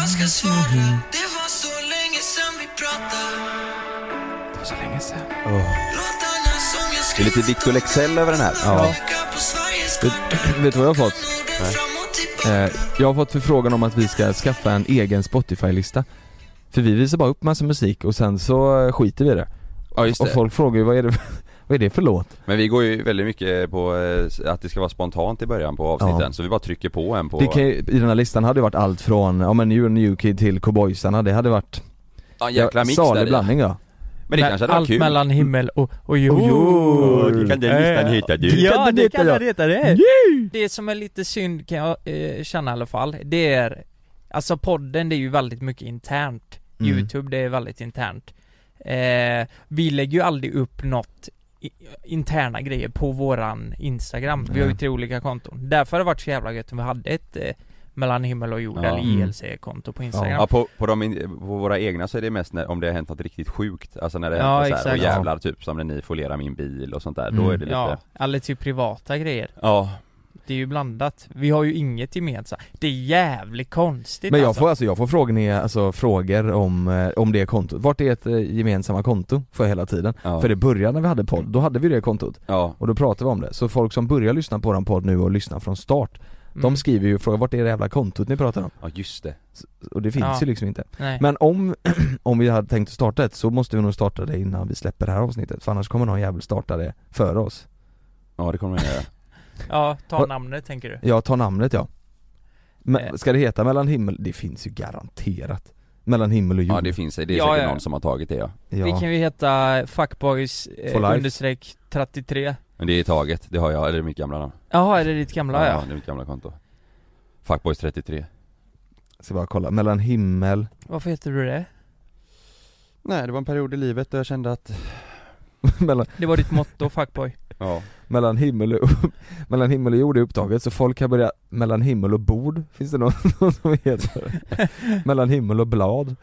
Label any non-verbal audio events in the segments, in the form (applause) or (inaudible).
jag ska svara Det var så länge sen vi pratade Det var så länge som jag Det är lite Victor Leksell över den här. Ja. Vet, (clears throat) vet du vad jag har fått? Och tillbaka Eh, jag har fått förfrågan om att vi ska skaffa en egen Spotify-lista. För vi visar bara upp massa musik och sen så skiter vi i det. Ja just Och det. folk frågar ju vad är det, vad är det för låt? Men vi går ju väldigt mycket på eh, att det ska vara spontant i början på avsnitten, Ja. så vi bara trycker på en på Det kan I den här listan hade det varit allt från, ja men New New Kid till Cowboysarna, det hade varit ja, en jäkla mix där salig blandning ja. Men det kanske hade varit Allt kul. mellan himmel och, och jord. jord. Det kan den listan heta du. Ja, Kan det kan den heta det. Det som är lite synd kan jag eh, känna i alla fall, det är Alltså podden det är ju väldigt mycket internt Mm. Youtube det är väldigt internt eh, Vi lägger ju aldrig upp något interna grejer på våran Instagram Vi har ju Nej. tre olika konton Därför har det varit så jävla gött om vi hade ett eh, Mellan himmel och jord Ja. eller Mm. ILC-konto på Instagram Ja på, på, de, in- på våra egna så är det mest när, om det har hänt något riktigt sjukt, alltså när det Ja, händer så här, och jävlar typ som när ni folerar min bil och sånt där, då Mm. är det lite Ja, eller typ privata grejer ja. Det är ju blandat Vi har ju inget gemensamt Det är jävligt konstigt Men jag alltså. får alltså, jag får frågor, alltså, frågor om, eh, om det kontot. Vart är ett eh, gemensamma konto? Får jag hela tiden. Ja. För det började när vi hade podd, då hade vi det kontot. ja. Och då pratade vi om det. Så folk som börjar lyssna på våran podd nu och lyssnar från start, Mm. de skriver ju och frågar vart är det jävla kontot ni pratar om? ja just det Och det finns Ja. ju liksom inte. Nej. Men om, (clears throat) om vi hade tänkt att starta ett så måste vi nog starta det innan vi släpper det här avsnittet. För annars kommer någon jävel starta det före oss. Ja det kommer man göra Ja, ta namnet tänker du? Jag tar namnet ja. Men, Eh. ska det heta mellan himmel? Det finns ju garanterat. Mellan himmel och jord. Ja det finns, det är Ja, säkert ja. någon som har tagit det ja Ja. Vi kan ju heta fuckboys eh, For life. understreck 33 Men det är taget, det har jag, eller det mitt gamla namn Jaha, är det ditt gamla ja? det är mitt gamla konto Fuckboys 33 Ska bara kolla, mellan himmel, Varför heter du det? Nej det var en period i livet där jag kände att, (laughs) mellan, Det var ditt motto, fuckboy ja mellan himmel och, (laughs) mellan himmel och jord är upptaget så folk kan börja, mellan himmel och bord, finns det någon, (laughs) någon som heter? (laughs) mellan himmel och blad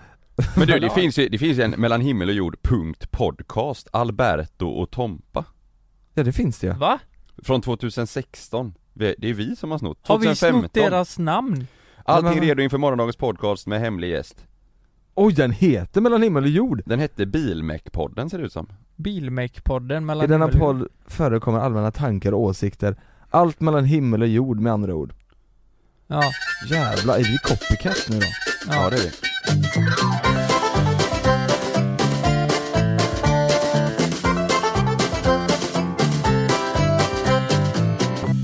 Men du det finns ju, det finns en mellan himmel och jord punkt podcast, Alberto och Tompa Ja det finns det ja. Va? Från 2016 Vi- Det är vi som har snott, Har vi 2015 snott deras namn? Allting redo inför morgondagens podcast med hemlig gäst Oj den heter mellan himmel och jord! Den hette Bilmek-podden ser det ut som Bilmake-podden mellan I denna himmel och jord. podd förekommer allmänna tankar och åsikter Allt mellan himmel och jord med andra ord Ja, Jävlar, är vi copycat nu då? ja. det är vi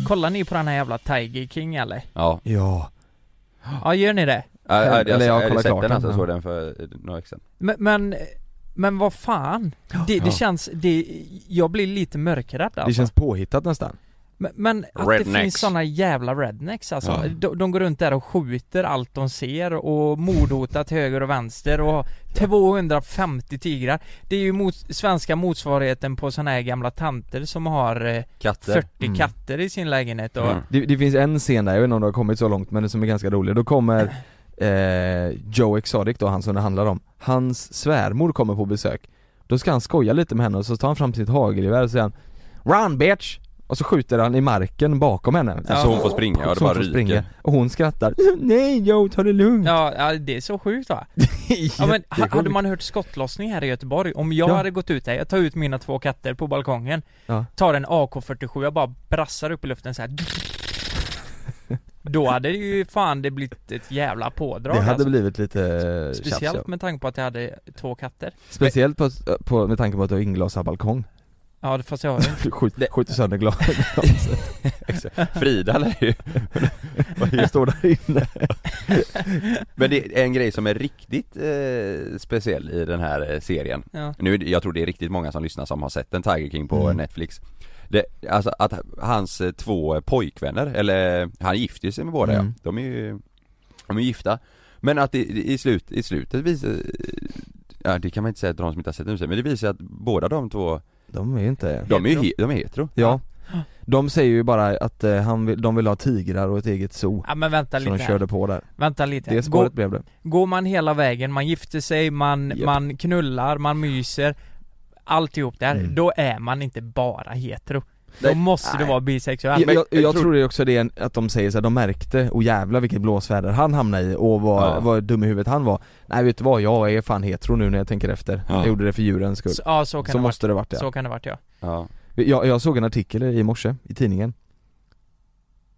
Kollar ni på den här jävla Tiger King eller? Ja, Ja, Ja, gör ni det? Ja, ja, Eller jag har jag kollat klart den alltså, jag ja. såg den för några veckor sedan Men, men, men vad fan? Det, det Ja. känns, det, jag blir lite mörkrädd alltså. det känns påhittat nästan Men, men att Rednecks. det finns såna jävla rednecks alltså. Ja. De, de går runt där och skjuter allt de ser och mordhotar till höger och vänster och 250 tigrar. Det är ju mot, svenska motsvarigheten på såna här gamla tanter som har eh, Katter 40 Mm. katter i sin lägenhet och Mm. det, det finns en scen där, jag vet inte om det har kommit så långt men det som är ganska rolig, då kommer eh, Joe Exotic då, han som det handlar om Hans svärmor kommer på besök Då ska han skoja lite med henne och så tar han fram sitt hagelgevär och säger han Run bitch! Och så skjuter han i marken bakom henne Ja. Så hon får springa, ja det Så hon bara ryker. Och hon skrattar (laughs) Nej Joe, ta det lugnt! Ja, ja, det är så sjukt va? (laughs) Ja men hade man hört skottlossning här i Göteborg, om jag Ja. hade gått ut där, jag tar ut mina två katter på balkongen Ja. Tar en AK47, jag bara brassar upp i luften så här. Då hade det ju fan det blivit ett jävla pådrag Det hade alltså. blivit lite Speciellt tjafs, ja. med tanke på att jag hade två katter. Speciellt på, på, med tanke på att du har inglasad balkong. Ja det- fast jag har (laughs) ju skjut, Det- skjuter sönder glas (laughs) Frida lär ju (laughs) Jag står där inne? Men det är en grej som är riktigt eh, speciell i den här eh, serien. Ja, Nu, jag tror det är riktigt många som lyssnar som har sett en Tiger King på Mm. Netflix det, Alltså att hans eh, två pojkvänner, eller han gifte sig med båda Mm. ja, de är ju De är gifta Men att i, i, slut, i slutet visar Ja det kan man inte säga till de som inte har sett den men det visar att båda de två De är ju inte De är ju Hetero. he, de är hetero Ja De säger ju bara att eh, han vill, de vill ha tigrar och ett eget zoo ja men vänta Så de lite här. körde på där Vänta lite Det spåret Gå, blev det Går man hela vägen, man gifter sig, man, Japp. man knullar, man myser Alltihop där, Mm. då är man inte bara hetero. Då Nej. måste du vara bisexuell. Jag, jag, jag tror- tror det också det är att de säger så här, de märkte, och jävlar vilket blåsväder han hamnade i och vad, Ja. vad dum i huvudet han var. Nej vet du vad, jag är fan hetero nu när jag tänker efter. Ja. Jag gjorde det för djurens skull. Så, ja så kan Så det måste det varit varit, det så kan det varit ja. Ja. jag, jag såg en artikel i morse i tidningen.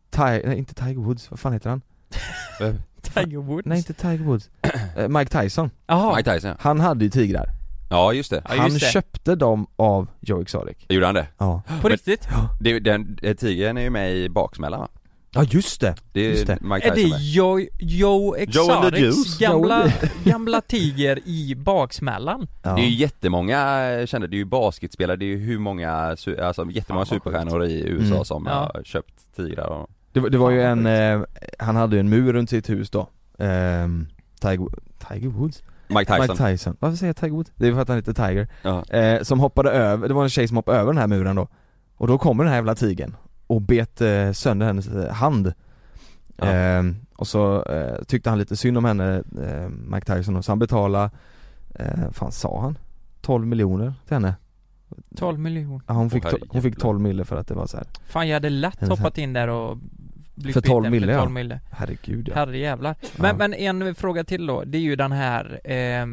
Ty, nej inte Tiger Woods, vad fan heter han? (laughs) Tiger Woods? Nej inte Tiger Woods, (clears throat) Eh, Mike Tyson. Jaha, Mike Tyson ja. Han hade ju tigrar, Ja just det, Ja, just han det. köpte dem av Joe Exotic gjorde han det? Ja, (gasps) på riktigt? det den, eh, tigern är ju med i Baksmällan va? ja just det! Det är Just det. Mike Är det. Joe, Joe Exotics gamla, gamla tiger i baksmällan? Ja. Det är ju jättemånga eh, kända, det är ju basketspelare, det är ju hur många, alltså jättemånga superstjärnor i USA Mm. som Ja. har köpt tigrar och Det, var- det var ju en, eh, han hade ju en mur runt sitt hus då Ehm, Tiger, Tiger Woods? Mike Tyson, Mike Tyson, varför säger jag Tiger Woods? Det är för att han heter Tiger Ja. eh, Som hoppade över, det var en tjej som hoppade över den här muren då Och då kommer den här jävla tigern och bet eh, sönder hennes eh, hand Ja. Ehm, Och så eh, tyckte han lite synd om henne, eh, Mike Tyson, och så han betalade, eh, fan sa han? 12 miljoner till henne 12 miljoner ja, hon, fick to- hon fick herregud. 12 mille för att det var så här. Fan jag hade lätt hoppat in där och För 12 biten mille, för ja. 12 mille. herregud ja. Herre jävlar. Men, Ja. men en fråga till då, det är ju den här eh,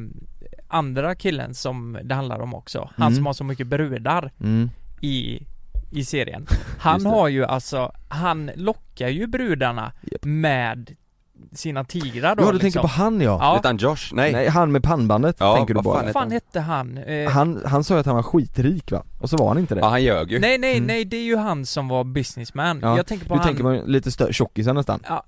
andra killen som det handlar om också. Han Mm. som har så mycket brudar Mm. i, i serien. (laughs) Han har ju alltså, han lockar ju brudarna Japp. med sina tigrar då Ja du liksom. tänker på han ja? Ja. Han Josh? Nej, Nej han med pannbandet Ja, tänker du på? Vad fan hette han? Eh, Han, han sa ju att han var skitrik va? Och så var han inte det ja han ljög ju nej nej Mm. nej, det är ju han som var businessman. Ja, Jag tänker på Du han tänker man lite större, tjockisar nästan? Ja,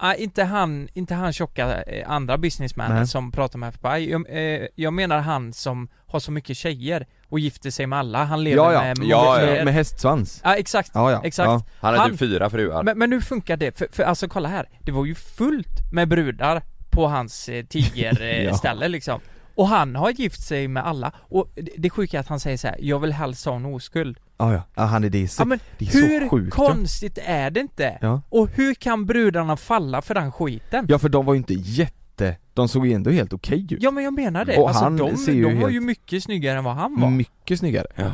ah, inte han, inte han tjocka eh, andra businessmannen Nej. som pratar med FBI. Jag, eh, jag menar han som har så mycket tjejer och gifter sig med alla. Han lever Ja ja, med Ja, ja. Med, hästsvans? Ja exakt. Ja ja, Exakt. ja. Han Han- typ fyra fruar Men, men hur funkar det? För, för alltså kolla här, det var ju fullt med brudar på hans eh, tigerställe (laughs) eh, liksom. Och han har gift sig med alla. Och det, det sjuka är att han säger så här: jag vill helst ha en oskuld. Ja ja, ja han är det, Ja, men det är hur så sjukt ja. konstigt är det inte? ja. Och hur kan brudarna falla för den skiten? Ja för de var ju inte jätte, de såg ju ändå helt okej ut Ja men jag menar det, Och alltså han de, ser ju de var helt- ju mycket snyggare än vad han var Mycket snyggare Ja.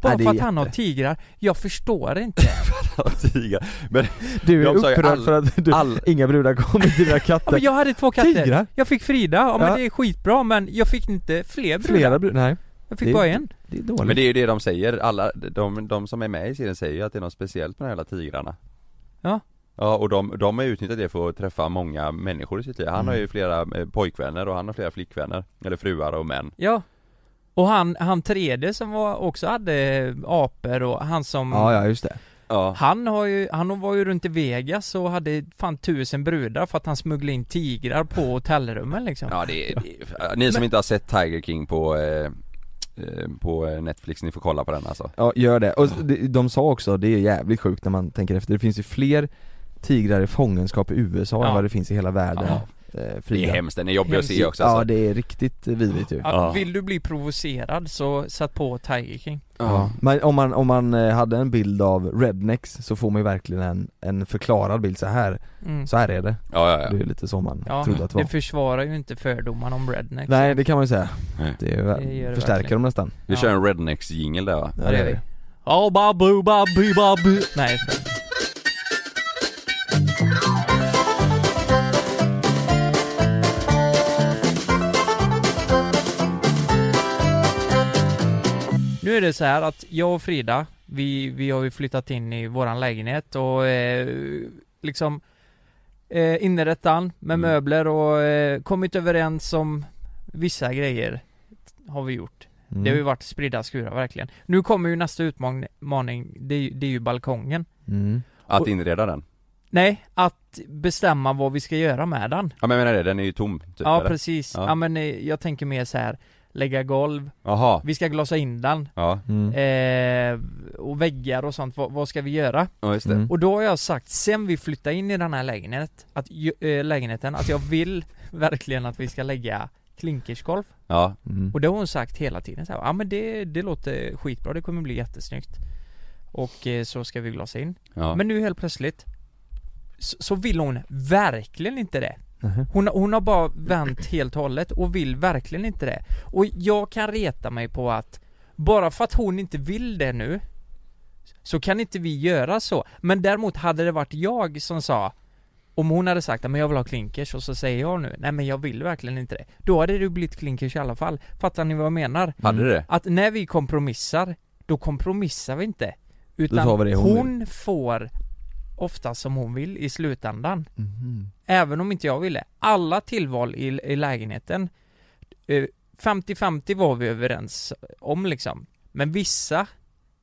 Bara Nej, för är att han har jätte- tigrar, jag förstår inte (laughs) tigrar Men Du är upprörd all- för att du, all- inga brudar kommer till dina ja, katter men Jag hade två katter, Tigrar? jag fick Frida, ja, men Ja. det är skitbra men jag fick inte fler brudar Flera brudar, nej Jag fick det- bara en. Det är dåligt. Men det är ju det de säger, alla, de, de som är med i serien säger ju att det är något speciellt med de här jävla tigrarna. Ja. Ja och de, de har utnyttjat det för att träffa många människor i sitt liv. Han Mm. har ju flera eh, pojkvänner och han har flera flickvänner, eller fruar och män. Ja. Och han, han tredje som var, också hade apor och han som Ja ja, just det. Ja, Han har ju, han var ju runt i Vegas och hade fan tusen brudar för att han smugglade in tigrar på hotellrummen liksom. Ja det, det ni som Men- inte har sett Tiger King på eh, eh, på eh, Netflix, ni får kolla på den alltså Ja, gör det. Och de, de sa också, det är jävligt sjukt när man tänker efter, det finns ju fler tigrar i fångenskap i USA Ja. än vad det finns i hela världen Ja. Eh, Det Frida. är hemskt, den är jobbig att se Hemskt. också Ja alltså. det är riktigt vidrigt ju ja, Ja. Vill du bli provocerad så sätt på Tiger King Ja. Men om man, om man eh, hade en bild av rednecks så får man ju verkligen en, en förklarad bild, så här, mm. så här är det. Ja, ja, Det ja. är lite så man Ja, trodde att det var. det försvarar ju inte fördomarna om rednecks Nej det kan man ju säga. Nej. Det, är, Det det förstärker dem nästan. Vi Ja. kör en rednecks jingle där va? Ja det gör vi Oh babu babu babu Nej Nu är det så här att jag och Frida, vi, vi har ju flyttat in i våran lägenhet och eh, liksom eh, inrett den med Mm. möbler och eh, kommit överens om vissa grejer har vi gjort. Mm. Det har ju varit spridda skurar verkligen. Nu kommer ju nästa utmaning, det är, ju- det är ju balkongen. Mm. Att Och- inreda den? Nej, att bestämma vad vi ska göra med den. Ja men jag menar det, den är ju tom typ ja eller? precis. Ja. Ja. men eh, jag tänker mer så här lägga golv, Jaha, vi ska glasa in den, ja, Mm. eh, och väggar och sånt, vad, vad ska vi göra? ja just det Mm. Och då har jag sagt, sen vi flyttar in i den här lägenhet, att, eh, lägenheten, att jag vill (laughs) verkligen att vi ska lägga klinkersgolv. Ja, Mm. Och det har hon sagt hela tiden så här, ja men det, det låter skitbra, det kommer bli jättesnyggt. Och eh, så ska vi glasa in. ja Men nu helt plötsligt så, så vill hon verkligen inte det. Hon, hon har bara vänt helt och hållet och vill verkligen inte det. Och jag kan reta mig på att bara för att hon inte vill det nu Så kan inte vi göra så. Men däremot hade det varit jag som sa om hon hade sagt att jag vill ha klinkers och så säger jag nu nej men jag vill verkligen inte det. Då hade det blivit klinkers i alla fall. Fattar ni vad jag menar? Hade det? Att när vi kompromissar, då kompromissar vi inte. Utan hon hon, får ofta som hon vill i slutändan. Mhm. Även om inte jag ville. Alla tillval i, i lägenheten eh, 50-50 var vi överens om liksom. Men vissa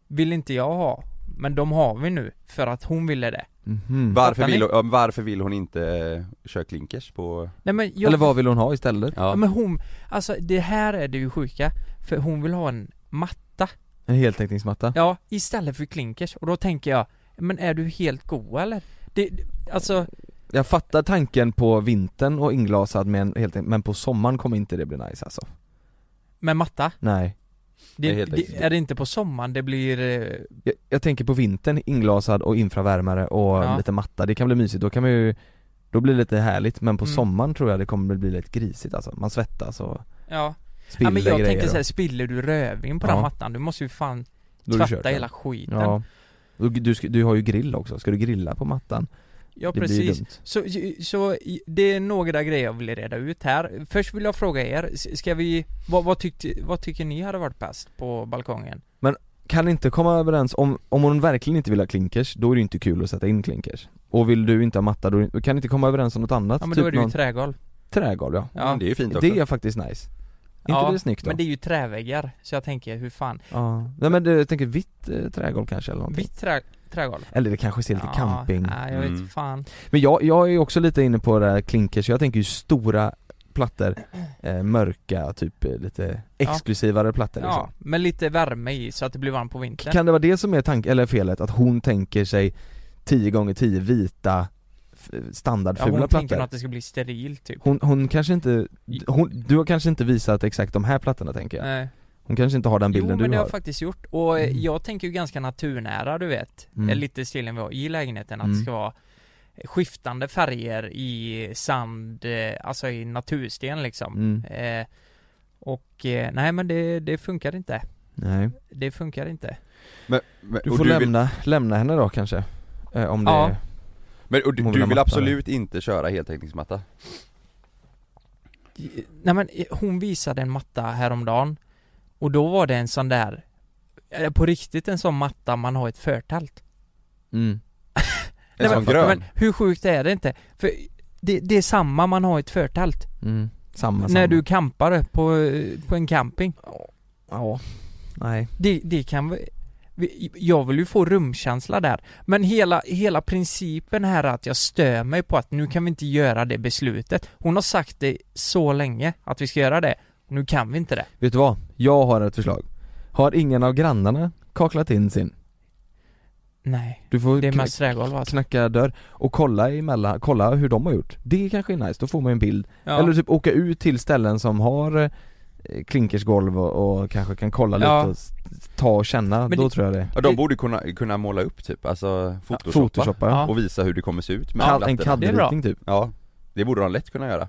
vill inte jag ha. Men de har vi nu för att hon ville det. Mhm. Varför vill, hon, varför vill hon inte eh, köra klinkers på... Nej men jag, Eller vad vill hon ha istället? Ja, Ja, men hon, alltså det här är det ju sjuka. För hon vill ha en matta. En heltäckningsmatta? Ja, istället för klinkers. Och då tänker jag, men är du helt go eller? Det, alltså, Jag fattar tanken på vintern och inglasad med en helt men på sommaren kommer inte det bli nice alltså med matta. Nej Det är Det, helt det, är det inte på sommaren det blir... eh, jag, jag tänker på vintern, inglasad och infravärmare och Ja. lite matta, det kan bli mysigt, då kan man ju Då blir det lite härligt, men på Mm. sommaren tror jag det kommer bli lite grisigt alltså, man svettas och Ja. ja men jag tänker såhär, spiller du rödvin på Ja. den mattan, du måste ju fan är tvätta hela skiten. Ja du, ska, du har ju grill också, ska du grilla på mattan? Ja det precis. Så, så det är några grejer jag vill reda ut här. Först vill jag fråga er, ska vi, vad, vad, tyckte, vad tycker ni hade varit bäst på balkongen? Kan inte komma överens, om, om hon verkligen inte vill ha klinkers, då är det ju inte kul att sätta in klinkers Och vill du inte ha matta, då kan inte komma överens om något annat? Ja men typ då är det ju någon trägolv. trägolv ja ja. det är ju fint också Det är faktiskt nice Inte Ja, det snyggt då? Men det är ju träväggar, så jag tänker hur fan, Ja, nej men jag tänker vitt eh, trägolv kanske eller någonting vitt trä, trägolv? Eller det kanske ser lite camping Nej jag vet Mm. fan. Men jag, jag är ju också lite inne på det här klinkers, jag tänker ju stora plattor, (clears throat) eh, mörka, typ eh, lite exklusivare plattor liksom. Ja, med lite värme i så att det blir varmt på vintern. Kan det vara det som är tanken, eller felet, att hon tänker sig 10 gånger 10 vita f- ja, standardfula hon tänker nog plattor? att det ska bli sterilt typ. Hon, hon kanske inte, hon, du har kanske inte visat exakt de här plattorna tänker jag Nej. Hon kanske inte har den Jo bilden men du det har har jag faktiskt gjort, och eh, Mm. jag tänker ju ganska naturnära du vet. Mm. Eh, Lite stilen vi har i lägenheten, att Mm. det ska vara skiftande färger i sand, eh, alltså i natursten liksom. mm. Eh, och nej men det, det funkar inte. Nej, Det funkar inte. Men, men, du får vill, lämna, lämna henne då kanske eh, Om det Ja. är, men, och du, du vill absolut inte köra heltäckningsmatta? Nej men hon visade en matta häromdagen och då var det en sån där på riktigt en sån matta man har ett förtält. mm. (laughs) En sån men, grön? Men hur sjukt är det inte? För det, det är samma man har ett förtält. Mm. Samma, När samma. du campar på, eh, på en camping. Ja, nej Det, det kan jag vill ju få rumkänsla där. Men hela, hela principen här är att jag stör mig på att nu kan vi inte göra det beslutet. Hon har sagt det så länge att vi ska göra det. Nu kan vi inte det. Vet du vad? Jag har ett förslag Har ingen av grannarna kaklat in sin? Nej, Du får det är mest trägolv alltså. knacka dörr och kolla emellan, kolla hur de har gjort Det kanske är nice, då får man en bild Ja. Eller typ åka ut till ställen som har eh, klinkersgolv och, och kanske kan kolla Ja. lite och ta och känna, Men då det- tror jag det Ja, de borde kunna, kunna måla upp typ, alltså photoshoppa, Photoshoppa ja. Ja. och visa hur det kommer se ut med Kad, en. CAD-ritning typ Ja, det borde de lätt kunna göra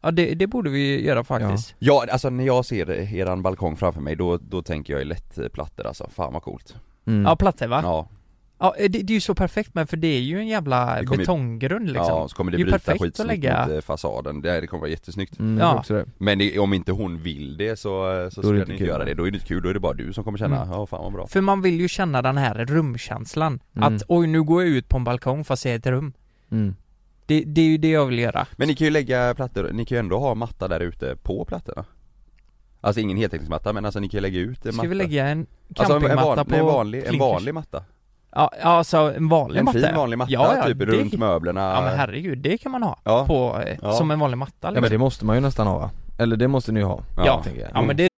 Ja det, det borde vi göra faktiskt. Ja, alltså när jag ser eran balkong framför mig då, då tänker jag ju lätt eh, plattor alltså, fan vad coolt mm. Ja, plattor va? Ja, Ja, det, det är ju så perfekt med för det är ju en jävla kommer betonggrund liksom. ja så kommer det, Det är bryta perfekt att skitsnyggt lägga- mot eh, fasaden, det, det kommer vara jättesnyggt Mm, jag Ja. också det. Men det, om inte hon vill det så, så Då är ska det ni inte göra det, då är det inte kul, då är det bara du som kommer känna, Mm. ja fan vad bra För man vill ju känna den här rumkänslan. Mm. Att oj nu går jag ut på en balkong för att se ett rum. Mm. Det, det är ju det jag vill göra. Men ni kan ju lägga plattor, ni kan ju ändå ha matta där ute på plattorna Alltså ingen heltäckningsmatta men alltså ni kan ju lägga ut en Ska matta vi lägga en Alltså en, en, campingmatta van, på en, vanlig, en vanlig matta Ja, ja, alltså en vanlig En matta. fin vanlig matta, Ja, ja, typ det- runt möblerna Ja men herregud, det kan man ha. Ja. På, eh, Ja. som en vanlig matta Ja liksom. men det måste man ju nästan ha va? Eller det måste ni ju ha, Ja. jag. Ja men det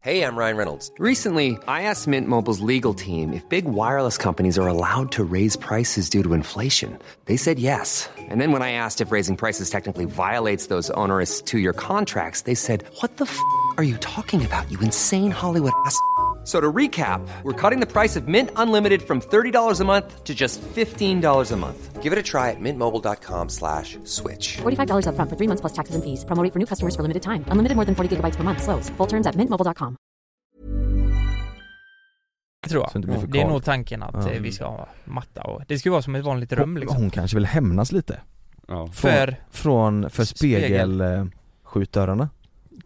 Hey, I'm Ryan Reynolds. Recently, I asked Mint Mobile's legal team if big wireless companies are allowed to raise prices due to inflation. They said yes. And then when I asked if raising prices technically violates those onerous two year contracts, they said, What the f are you talking about, you insane Hollywood ass? So to recap, we're cutting the price of Mint Unlimited from $30 a month to just $15 a month. Give it a try at mintmobile.com slash switch. $45 upfront for three months plus taxes and fees. Promo for new customers for limited time. Unlimited more than 40 gigabytes per month. Slows. Full terms at mintmobile.com. tror jag. Det Det är nog tanken att eh, vi ska ha matta och det ska vara som ett vanligt rum liksom. hon kanske vill hämnas lite Ja. För, Från, för Spegel. spegelskjutdörrarna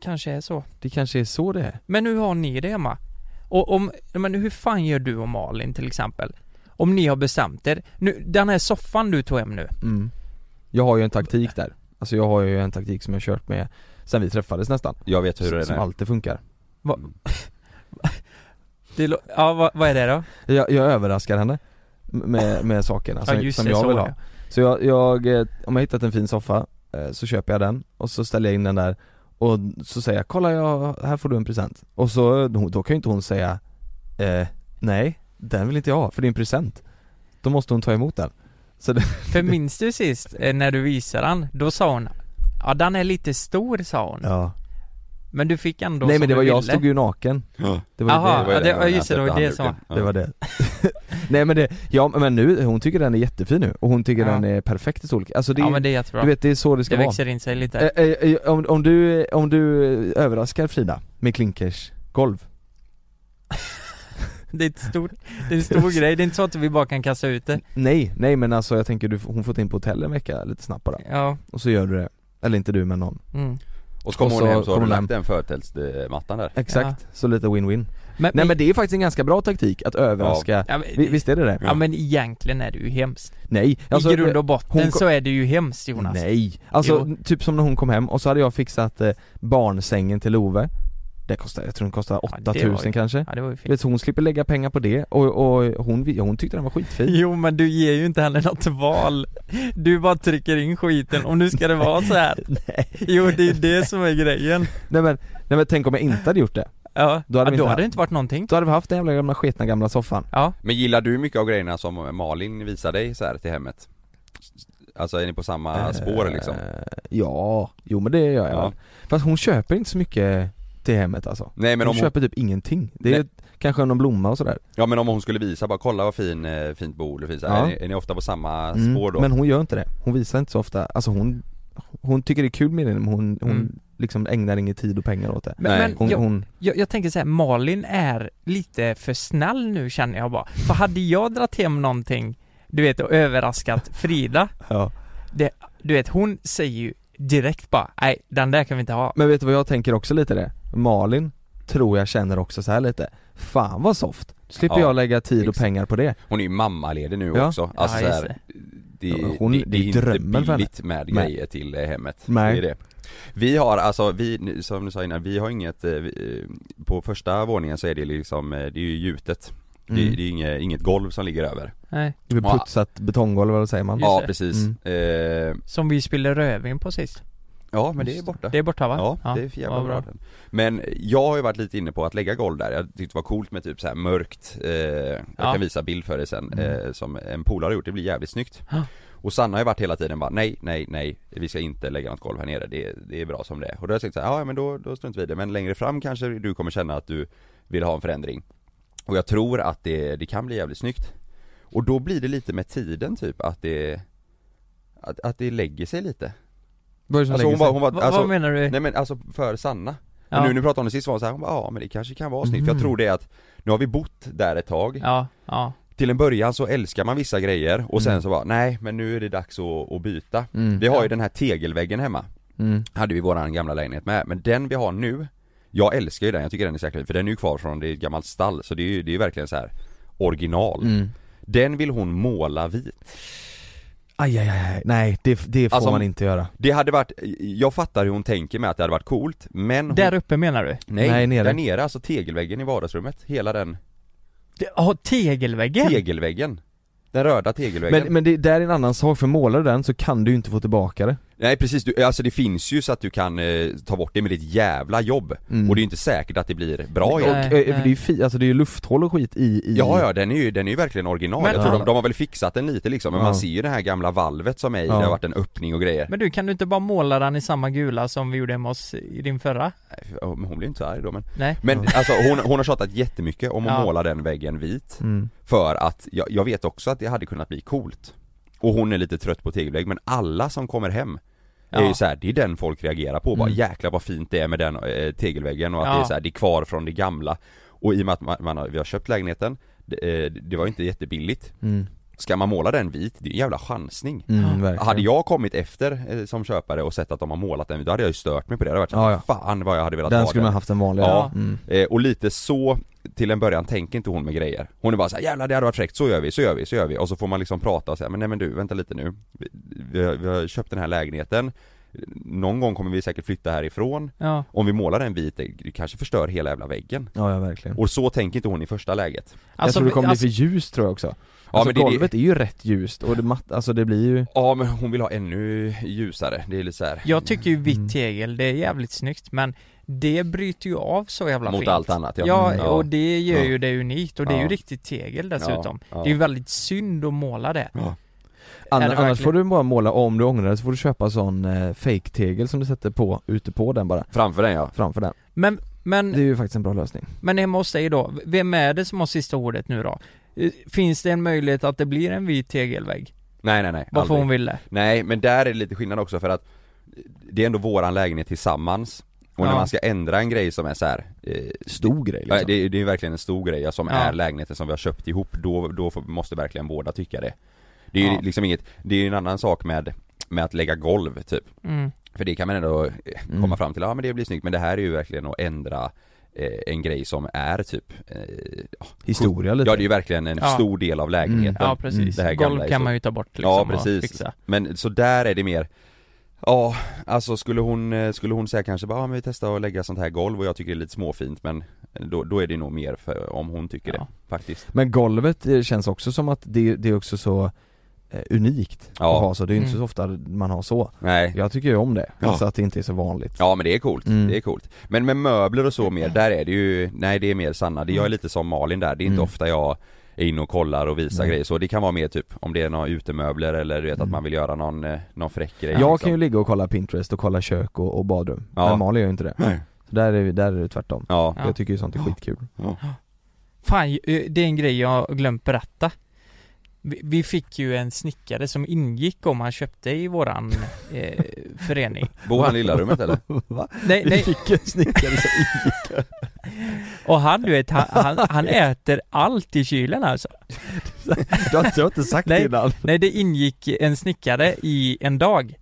kanske är så. Det kanske är så det är Men hur har ni det hemma? Och om, men hur fan gör du och Malin till exempel? Om ni har bestämt er, nu, den här soffan du tog hem nu, mm. Jag har ju en taktik där Alltså jag har ju en taktik som jag kört med sen vi träffades nästan Jag vet hur det Som är alltid funkar (laughs) det, lå- ja vad, vad är det då? Jag, jag överraskar henne med, med sakerna som, ja just som det, jag så vill är ha det. Så jag, jag, eh, om jag hittat en fin soffa eh, så köper jag den och så ställer jag in den där och så säger jag 'Kolla jag, här får du en present' och så, då, kan ju inte hon säga eh, 'Nej, den vill inte jag ha för det är en present' Då måste hon ta emot den. Så det, (laughs) För minns du sist eh, när du visade den, då sa hon Ja den är lite stor sa hon. Ja. Men du fick ändå Nej som men det du var, jag ville. stod ju naken Ja. Det var ju Jaha, det, ja, det- just det, jag det var det som. Ja. det var (laughs) det Nej men det, ja men nu, hon tycker den är jättefin nu och hon tycker Ja. den är perfekt i storlek Alltså det, Ja är- men det är jättebra. du vet det är så det ska det vara växer in sig lite. Eh, eh, eh, om, om, du, om du överraskar Frida med klinkers golv (laughs) Det är ett stor, det är en stor grej, det är inte så att vi bara kan kasta ut det. Nej, nej men alltså jag tänker du, hon får in på hotell en vecka lite snabbt bara Ja, Och så gör du det, eller inte du men någon mm. Och så kommer hon hem så har du lagt den förtälsmattan där. Exakt, så lite win-win. Men, Nej men det är faktiskt en ganska bra taktik att överraska. Ja, Visst är det det? ja men egentligen är det ju hemskt. Nej, alltså, I grund och botten hon kom- så är det ju hemskt Jonas. Nej, alltså Jo. typ som när hon kom hem och så hade jag fixat eh, barnsängen till Love Det kostar, jag tror den kostar Ja, det 8000 var ju- kanske Ja det var ju fint. vet, hon slipper lägga pengar på det och, och hon, hon tyckte den var skitfin Jo men du ger ju inte henne något val. Du bara trycker in skiten och nu ska det vara så här. (laughs) Nej. Jo det är ju det som är grejen. Nej men, nej men tänk om jag inte hade gjort det Ja, Då hade ja, då inte hade det inte varit någonting. Då hade vi haft den jävla gamla sketna gamla soffan Ja, Men gillar du mycket av grejerna som Malin visar dig så här till hemmet? Alltså är ni på samma spår liksom? Eh, Ja, jo men det gör jag Ja. Fast hon köper inte så mycket till hemmet alltså Nej men Hon om hon, köper typ ingenting, det är Nej. kanske någon blomma och sådär ja men om hon skulle visa bara kolla vad fin, eh, fint fint så här. Ja. är, ni, är ni ofta på samma Mm, spår då? Men hon gör inte det, hon visar inte så ofta, alltså hon Hon tycker det är kul med det men hon, hon Mm. liksom ägnar ingen tid och pengar åt det men, Nej. men Hon, jag, hon jag, jag tänker så här, Malin är lite för snäll nu känner jag bara. För hade jag dragit hem någonting, du vet och överraskat Frida, (laughs) ja. du vet hon säger ju direkt bara, nej den där kan vi inte ha. Men vet du vad jag tänker också lite det? Malin tror jag känner också så här lite Fan vad soft, slipper Ja, jag lägga tid och exakt. pengar på det Hon är ju mammaledig nu Ja. också, alltså Ja, här, det. det, Ja, det, hon- det, det är är inte billigt med Nej. grejer till eh, hemmet, Nej. det är det Vi har alltså, vi, som du sa innan, vi har inget, eh, vi, eh, på första våningen så är det liksom, det är ju gjutet det, mm. det är inget, inget golv som ligger över Nej, Det Ja. putsat betonggolv eller vad säger man? Just Ja det. precis, Mm. eh, som vi spelade rödvin på sist. Ja men det är borta. Det. Är borta va? Ja, det är för jävla bra. Men jag har ju varit lite inne på att lägga golv där, jag tyckte det var coolt med typ så här mörkt, eh, jag Ja. kan visa bild för dig sen, Mm. eh, som en polare har gjort, det blir jävligt snyggt. Ja. Och Sanna har ju varit hela tiden bara nej, nej, nej, vi ska inte lägga något golv här nere, det, det är bra som det är. Och då har jag sagt så här, ja men då, då struntar vi i det, men längre fram kanske du kommer känna att du vill ha en förändring. Och jag tror att det, det kan bli jävligt snyggt. Och då blir det lite med tiden typ att det att, att det lägger sig lite Det Alltså hon var, hon var, Va, alltså, vad menar du? Nej men alltså för Sanna ja. Nu när vi pratade om det sist var hon så här, hon bara, ja men det kanske kan vara snyggt, för jag Mm. tror det är att Nu har vi bott där ett tag ja, ja, Till en början så älskar man vissa grejer och sen Mm. så bara, nej men nu är det dags att, att byta Mm. Vi har Ja. ju den här tegelväggen hemma Mm. Hade vi våran gamla lägenhet med, men den vi har nu Jag älskar ju den, jag tycker den är fin, för den är ju kvar från det är ett gammalt stall så det är ju, det är ju verkligen så här original Mm. Den vill hon måla vit Aj, aj, aj, nej det, det får Alltså, man inte göra Det hade varit, jag fattar hur hon tänker med att det hade varit coolt, men hon, Där uppe menar du? Nej, Nej, nere. där nere, alltså tegelväggen i vardagsrummet, hela den Ja, tegelväggen? tegelväggen Den röda tegelväggen Men, men det där är en annan sak, för målar du den så kan du ju inte få tillbaka det Nej precis, du, alltså det finns ju så att du kan eh, ta bort det med ditt jävla jobb Mm. Och det är ju inte säkert att det blir bra Och, jobb Nej, eh, för nej. det är ju fi, alltså det är ju lufthål och skit i, i Ja ja, den är ju, den är ju verkligen original, Men- jag tror Ja. de, de har väl fixat den lite liksom, men Ja. man ser ju det här gamla valvet som är i, Ja. det har varit en öppning och grejer Men du, kan du inte bara måla den i samma gula som vi gjorde hemma hos i din förra? Nej, ja, men hon blir inte så arg då men Nej? Men alltså hon, hon har tjatat jättemycket om att Ja. måla den väggen vit mm. För att, jag, jag vet också att det hade kunnat bli coolt Och hon är lite trött på tegelvägg, men alla som kommer hem är Ja. ju så här, det är den folk reagerar på, bara Mm. jäklar vad fint det är med den eh, tegelväggen och att det är så här, det är kvar från det gamla Och i och med att man, man har, vi har köpt lägenheten, det, eh, det var inte jättebilligt Mm. Ska man måla den vit, det är en jävla chansning Mm. Hade jag kommit efter eh, som köpare och sett att de har målat den, då hade jag ju stört mig på det, det hade varit så, Ja, ja. fan vad jag hade velat Den ha skulle den man haft en vanligare. Ja. Mm. Eh, och lite så till en början tänker inte hon med grejer Hon är bara såhär, jävlar det hade varit fräckt, så gör vi, så gör vi, så gör vi och så får man liksom prata och säga, men nej men du vänta lite nu Vi, vi, har, vi har köpt den här lägenheten Någon gång kommer vi säkert flytta härifrån Ja. Om vi målar den vit, det kanske förstör hela jävla väggen Ja, ja verkligen. Och så tänker inte hon i första läget jag tror det kommer alltså, bli för ljust tror jag också. Ja alltså men det, det, golvet är ju rätt ljust och det matt, alltså det blir ju Ja men hon vill ha ännu ljusare, det är lite så här Jag tycker ju Mm. vitt tegel, det är jävligt snyggt men det bryter ju av så jävla Mot fint. allt annat ja, Ja, Mm. och det gör Ja. ju det unikt och det är ju Ja. riktigt tegel dessutom. Ja, ja. Det är ju väldigt synd att måla det. Det annars verkligen? får du bara måla, om du ångrar dig så får du köpa sån eh, fake-tegel som du sätter på, ute på den bara, Framför den ja framför den. Men, men, Det är ju faktiskt en bra lösning. men hemma hos dig då, vem är det som har sista ordet nu då? Eh, Finns det en möjlighet att det blir en vit tegelvägg? Nej nej nej, Varför aldrig. hon vill det? Nej men där är det lite skillnad också för att Det är ändå våran lägenhet tillsammans Och när Ja. man ska ändra en grej som är så här, eh, Stor grej liksom. Det, är- det är verkligen en stor grej som Ja. är lägenheten som vi har köpt ihop, då, då får- måste verkligen båda tycka det Det är ju Ja. liksom inget, det är ju en annan sak med, med att lägga golv typ Mm. För det kan man ändå eh, komma Mm. fram till, ja men det blir snyggt men det här är ju verkligen att ändra eh, en grej som är typ eh, Historia lite. Ja det är ju verkligen en Ja. stor del av lägenheten Ja precis, det här golv kan så- man ju ta bort liksom Ja och precis, fixa. men så där är det mer Ja, alltså skulle hon, eh, skulle hon säga kanske bara, ja men vi testar att lägga sånt här golv och jag tycker det är lite småfint men då, då är det nog mer för, om hon tycker Ja. det, faktiskt Men golvet eh, känns också som att det, det är också så unikt Ja. att ha så, det är ju inte Mm. så ofta man har så. Nej Jag tycker ju om det, Ja. alltså att det inte är så vanligt. Ja men det är coolt, Mm. det är coolt Men med möbler och så mer, där är det ju, nej det är mer Sanna, det jag är lite som Malin där, det är inte Mm. ofta jag är inne och kollar och visar grejer så, det kan vara mer typ om det är några utemöbler eller du vet att Mm. man vill göra någon, eh, någon fräck grej Jag liksom. kan ju ligga och kolla Pinterest och kolla kök och, och badrum, Ja. men Malin gör ju inte det. Nej. Så där är, där är det tvärtom. Ja, Ja. Jag tycker ju sånt är skitkul. Fan, eh, det är en grej jag glömt berätta. Vi, vi fick ju en snickare som ingick om han köpte i våran eh, förening. (laughs) bor han i lilla rummet eller? (laughs) Va? Nej, nej, fick en snickare som (laughs) och han du vet, han, han, han äter allt i kylen alltså. Du har inte, jag har inte sagt Nej. det innan. Nej, det ingick en snickare i en dag.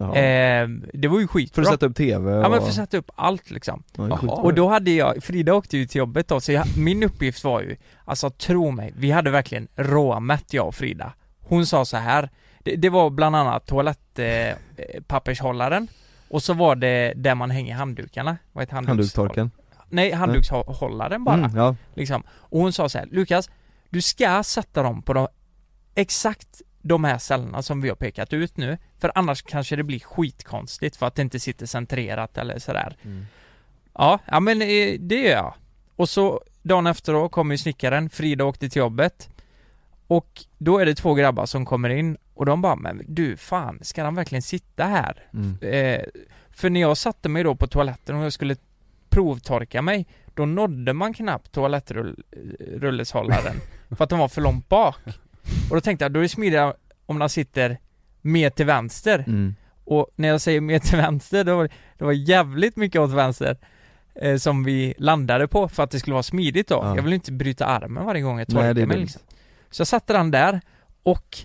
Eh, det var ju För skitbra. att sätta upp TV och... Ja men för att sätta upp allt liksom. Ja. Och då hade jag, Frida åkte ju till jobbet då, så jag, min uppgift var ju, alltså tro mig, vi hade verkligen råmätt jag och Frida. Hon sa så här, det, det var bland annat toalettpappershållaren, eh, och så var det där man hänger handdukarna, vad heter handduks- Handdukstorken. Nej, handdukshållaren bara, Mm, ja. liksom. Och hon sa så här, Lukas, du ska sätta dem på de, exakt de här ställena som vi har pekat ut nu, för annars kanske det blir skitkonstigt för att det inte sitter centrerat eller sådär. Mm. Ja, ja men eh, det gör jag. Och så dagen efter då kommer ju snickaren, Frida åkte till jobbet och då är det två grabbar som kommer in och de bara, men du fan, ska han verkligen sitta här? Mm. Eh, för när jag satte mig då på toaletten och jag skulle provtorka mig, då nådde man knappt toalettrulleshållaren (laughs) för att den var för långt bak. Och då tänkte jag, då är det smidigare om den sitter mer till vänster. Mm. Och när jag säger mer till vänster, då var det, var jävligt mycket åt vänster eh, som vi landade på för att det skulle vara smidigt då. Ja. Jag vill inte bryta armen varje gång jag torkar mig liksom. Så jag satte den där och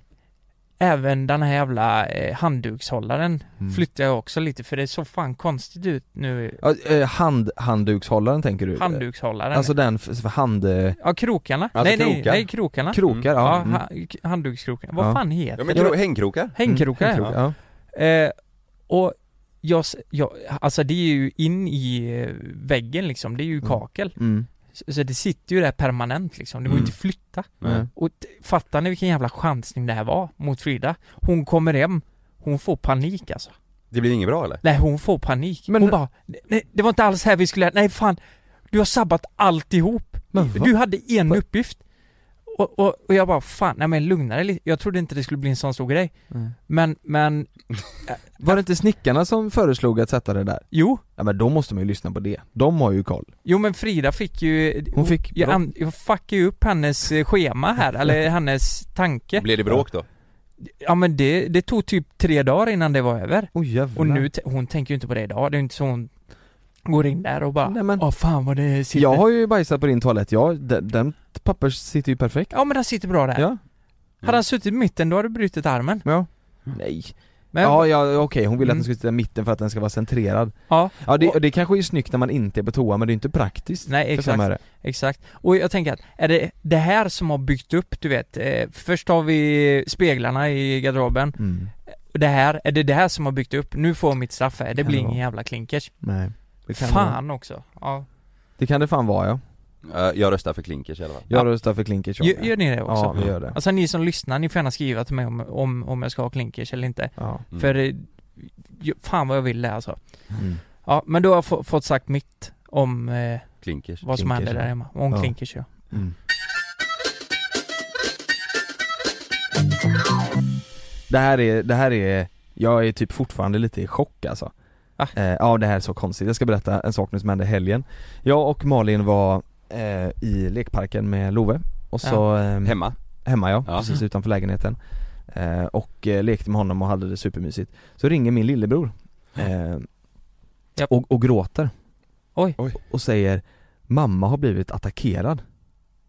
även den här jävla eh, handdukshållaren Mm. flyttade jag också lite för det såg fan konstigt ut nu. Ja, eh, hand, handdukshållaren tänker du? Handdukshållaren. Alltså den för, för hand... eh, ja, krokarna. Alltså nej, nej, krokar. nej, krokarna. Krokar, ja. ja, Mm. ha, handdukskrokarna. Vad Ja. fan heter Ja men det? kro- hängkrokar? Hängkrokar, Mm, ja. ja. Eh, och jag, jag, alltså det är ju in i eh, väggen liksom, det är ju Mm. kakel. Mm. Så, det sitter ju där permanent liksom, det går ju Mm. inte flytta. Nej. Och fattar ni vilken jävla chansning det här var mot Frida? Hon kommer hem, hon får panik alltså. Det blir inget bra eller? Nej hon får panik. Men- hon bara, nej det var inte alls här vi skulle, nej fan, du har sabbat alltihop. Men? Du hade en uppgift. Och, och, och jag bara, fan, nej men lugna dig lite. Jag trodde inte det skulle bli en sån stor grej. Nej. Men, men, (laughs) Var det inte snickarna som föreslog att sätta det där? jo. Ja men då måste man ju lyssna på det. De har ju koll. Jo men Frida fick ju, Hon fick jag, an, jag fuckade ju upp hennes eh, schema här, eller (laughs) hennes tanke. Blir det bråk då? Ja men det, det tog typ tre dagar innan det var över. Oj jävlar. Och nu, hon tänker ju inte på det idag, det är inte så hon går in där och bara Nej, men- Åh fan vad det sitter Jag har ju bajsat på din toalett, jag, den, den papper sitter ju perfekt. Ja men den sitter bra där. Ja. Hade han suttit i mitten då hade du brutit armen. Ja. Nej. Men, Ja, ja okej, hon vill att Mm. den ska sitta i mitten för att den ska vara centrerad. ja, Ja det, Och- det kanske är snyggt när man inte är på toa men det är inte praktiskt. Nej, exakt. exakt. Och jag tänker att, är det det här som har byggt upp, du vet, eh, först har vi speglarna i garderoben, Mm. det här, är det det här som har byggt upp? Nu får mitt straff här, det blir ingen jävla klinkers. Nej. Det kan, Det, vara. Fan också. Ja. det kan det fan vara ja. Eh, Jag röstar för klinkers i alla fall. Jag röstar för klinkers Gör, gör ni det också? Ja, vi gör det. Alltså ni som lyssnar, ni får gärna skriva till mig om, om, om jag ska ha klinkers eller inte. Ja. Mm. För, eh, fan vad jag vill det alltså. Mm. Ja, men då har jag få, fått sagt mitt om eh, Klinkers. vad som Klinkers, händer där ja. hemma. Om Ja. klinkers ja. Mm. Det här är, det här är, jag är typ fortfarande lite i chock alltså. Va? Eh, ja det här är så konstigt, jag ska berätta en sak nu som hände i helgen. Jag och Malin var eh, i lekparken med Love och så eh, Hemma? Hemma ja, Ja. precis utanför lägenheten. Eh, och eh, lekte med honom och hade det supermysigt. Så ringer min lillebror eh, och, och gråter. Oj. Oj. Och säger Mamma har blivit attackerad.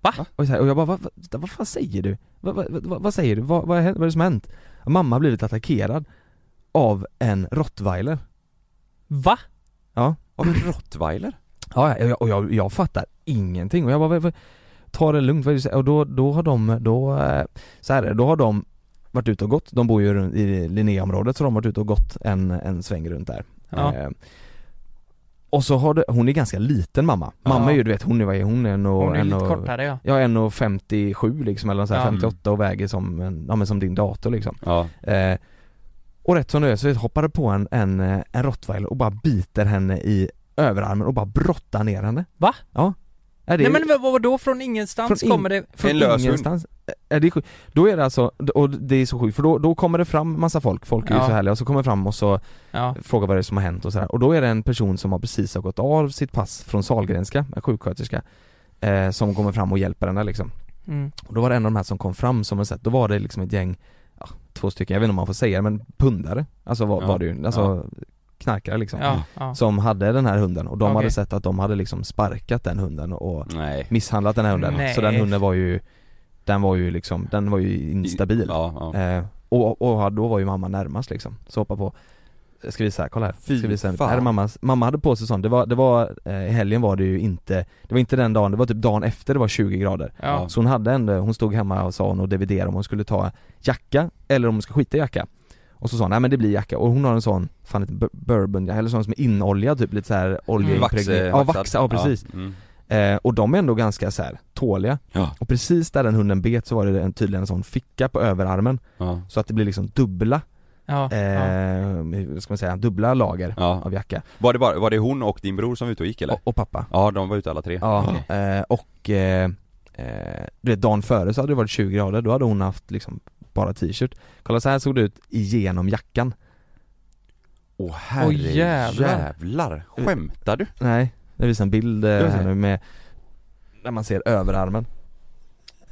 Va? Och, så här, och jag bara, vad, vad, vad fan säger du? Vad, vad, vad, vad säger du? Vad, vad, är, vad är det som har hänt? Mamma har blivit attackerad av en rottweiler. Va? Ja. Av en rottweiler? Ja, och jag, och jag, jag fattar ingenting och jag bara, vad- ta det lugnt, vad och då, då har de, då, eh, så här är det, då har de varit ute och gått, de bor ju i Linnéområdet så de har varit ute och gått en, en sväng runt där Ja. eh, Och så har det, hon är ganska liten mamma, mamma Ja. är ju du vet, hon är, vad är hon? En och, Hon är en lite och, kortare ja. Ja, 1,57 liksom eller så här, Ja. 58 och väger som, en, ja men som din dator liksom Ja. eh, Och rätt som det är så hoppar det på en, en, eh, en rottweiler och bara biter henne i överarmen och bara brottar ner henne Va? Ja är det, Nej men vad, vad då från ingenstans Från in- kommer det? från En lös ingenstans. Är det? Då är det alltså, och det är så sjukt för då, då kommer det fram massa folk, folk är ju Ja. så härliga och så kommer det fram och så Ja. frågar vad det är som har hänt och sådär och då är det en person som har precis har gått av sitt pass från Sahlgrenska, en sjuksköterska eh, Som kommer fram och hjälper henne liksom Mm. Och då var det en av de här som kom fram som har sett, då var det liksom ett gäng, två stycken, jag vet inte om man får säga det men pundare Alltså var, Ja. var det ju, alltså knarkare liksom Ja, ja. Som hade den här hunden och de Okej. hade sett att de hade liksom sparkat den hunden och Nej. misshandlat den här hunden Nej. Så den hunden var ju Den var ju liksom, den var ju instabil Ja, ja. eh, och, och då var ju mamma närmast liksom, så hoppa på Jag ska visa kolla här, Fy ska visa, fan. här är mammas, mamma hade på sig sånt, det var, det var, eh, i helgen var det ju inte Det var inte den dagen, det var typ dagen efter det var 20 grader. Ja. Så hon hade ändå, hon stod hemma och sa hon och dividerade om hon skulle ta jacka eller om hon ska skita i jacka. Och så sa hon, nej men det blir jacka. Och hon har en sån, fan ett bourbon, eller sån som är inoljad typ lite såhär oljeimpregnerad Vax, Ja vaxa, ja precis. Mm. eh, Och de är ändå ganska så här tåliga. Ja. Och precis där den hunden bet så var det en, tydligen en sån ficka på överarmen. Ja. Så att det blir liksom dubbla, Ja. ja. eh, vad ska man säga, dubbla lager Ja. av jacka Var det bara, var det hon och din bror som var ute och gick eller? och, och pappa Ja, de var ute alla tre. Ja, eh, och eh, eh, du vet dagen före så hade det varit 20 grader, då hade hon haft liksom bara t-shirt Kolla så här såg det ut igenom jackan Åh herre Åh, jävlar. jävlar. Skämtar du? Nej, det visar en bild eh, Jag här ser. nu med Där man ser överarmen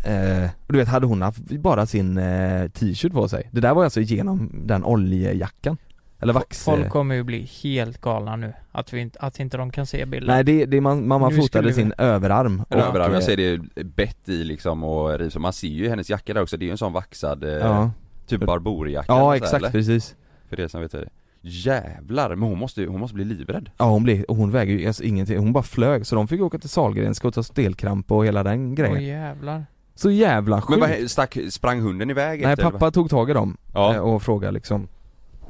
eh, och du vet, hade hon haft bara sin eh, t-shirt på sig? Det där var alltså igenom den oljejackan Eller vax Folk eh, kommer ju bli helt galna nu, att, vi inte, att inte de kan se bilden. Nej det, det man, mamma Nu fotade vi- sin överarm En överarm, eh, jag ser det bett i liksom och riv, så man ser ju hennes jacka där också, det är ju en sån vaxad, eh, Ja, typ barborjacka ja så här, exakt eller? precis För det som vet det Jävlar, men hon måste, hon måste bli livrädd Ja hon blev, och hon väger ju alltså ingenting, hon bara flög så de fick åka till Sahlgrenska och ta stelkramp och hela den grejen Åh jävlar. Så jävla sjukt! Men vad, stack, sprang hunden iväg Nej efter, eller pappa tog tag i dem Ja. eh, och frågade liksom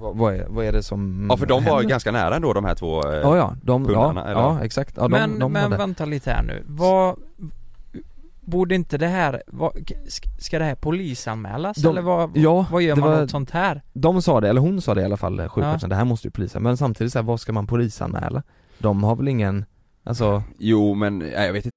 vad, vad, är, vad är det som Ja för de var händer? ganska nära ändå de här två eh, Ja ja, de, ja, pundarna, eller? ja exakt, ja, de, men de men hade, vänta lite här nu. Vad... Borde inte det här, vad, sk- ska det här polisanmälas De- eller vad, ja, vad gör man var- åt sånt här? de sa det, eller hon sa det i alla fall, eh, sjuksköterskan, det här måste ju polisen, men samtidigt så här, vad ska man polisanmäla? De har väl ingen, alltså Jo men, nej, jag vet inte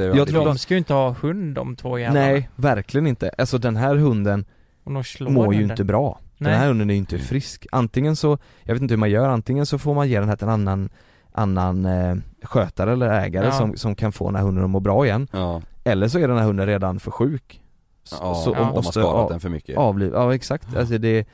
Jätte... Jag tror De ska ju inte ha hund de två jävlarna. Nej, verkligen inte. Alltså den här hunden mår ju inte bra. Den Nej. här hunden är ju inte frisk. Antingen så, jag vet inte hur man gör, antingen så får man ge den här till en annan, annan eh, skötare eller ägare Ja. som, som kan få den här hunden att må bra igen. Ja, Eller så är den här hunden redan för sjuk. Så, ja så de har måste skadat den för mycket avliv, ja exakt. Alltså det,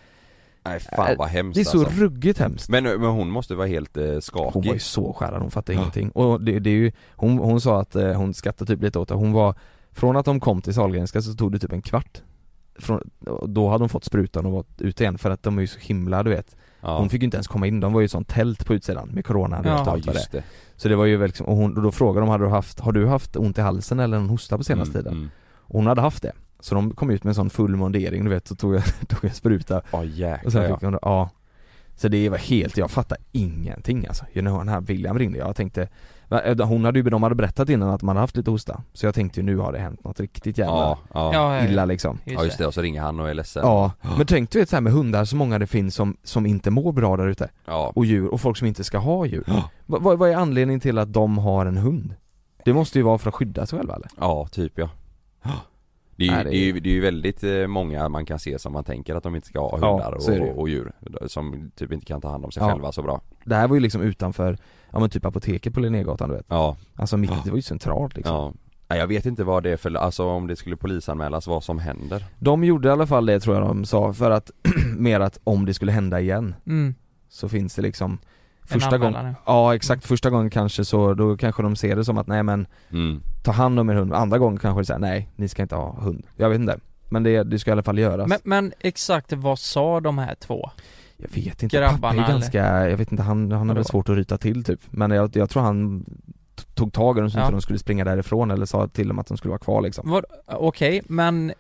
Nej fan vad hemskt det är så alltså. ruggigt hemskt. men, men hon måste vara helt eh, skakig Hon var ju så skärrad, hon fattade ingenting. Och det, det är ju, hon, hon sa att eh, hon skrattade typ lite åt det, hon var Från att de kom till Sahlgrenska så tog det typ en kvart från, Då hade hon fått sprutan och varit ute igen för att de är ju så himla du vet ja. Hon fick ju inte ens komma in, de var ju i sånt tält på utsidan med corona Ja. och allt vad det det Så det var ju liksom, och, hon, och då frågade de, hade du haft, har du haft ont i halsen eller en hosta på senaste Mm, tiden? mm. Och hon hade haft det Så de kom ut med en sån full mundering du vet, så tog jag, (laughs) tog jag spruta Ja och jäklar sen ja. fick hon, ja Så det var helt, jag fattar ingenting alltså. You know, den här William ringde, jag tänkte va- Hon hade ju, de hade berättat innan att man hade haft lite hosta Så jag tänkte ju nu har det hänt något riktigt jävla Ja, ja. Ja, ja, illa ja. liksom ja just det, och så ringer han och är ledsen Ja, men tänk du vet så här med hundar, så många det finns som, som inte mår bra där ute Ja, Och djur, och folk som inte ska ha djur Ja. Va- vad, vad är anledningen till att de har en hund? Det måste ju vara för att skydda sig själva eller? ja typ ja det är, ju, Nej, det, det är ju, det är ju väldigt eh, många man kan se som man tänker att de inte ska ha Ja, hundar ju. och, och djur Som typ inte kan ta hand om sig Ja. själva så bra Det här var ju liksom utanför, ja men typ apoteket på Linnégatan du vet Ja, Alltså mitt, Ja. det var ju centralt liksom ja Nej, Jag vet inte vad det är för, alltså om det skulle polisanmälas vad som händer De gjorde i alla fall det tror jag de sa, för att, (clears throat) mer att om det skulle hända igen Mm. Så finns det liksom Första gången, ja. ja exakt, första gången kanske så, då kanske de ser det som att nej men mm. Ta hand om er hund, andra gången kanske det säger nej, ni ska inte ha hund Jag vet inte Men det, det ska i alla fall göras Men, men exakt vad sa de här två? Jag vet inte, pappa grabbarna, är ganska, jag vet inte, han, han har väl Vadå? svårt att ryta till typ Men jag, jag tror han tog tag i dem så Ja. inte de skulle springa därifrån eller sa till dem att de skulle vara kvar liksom Okej, men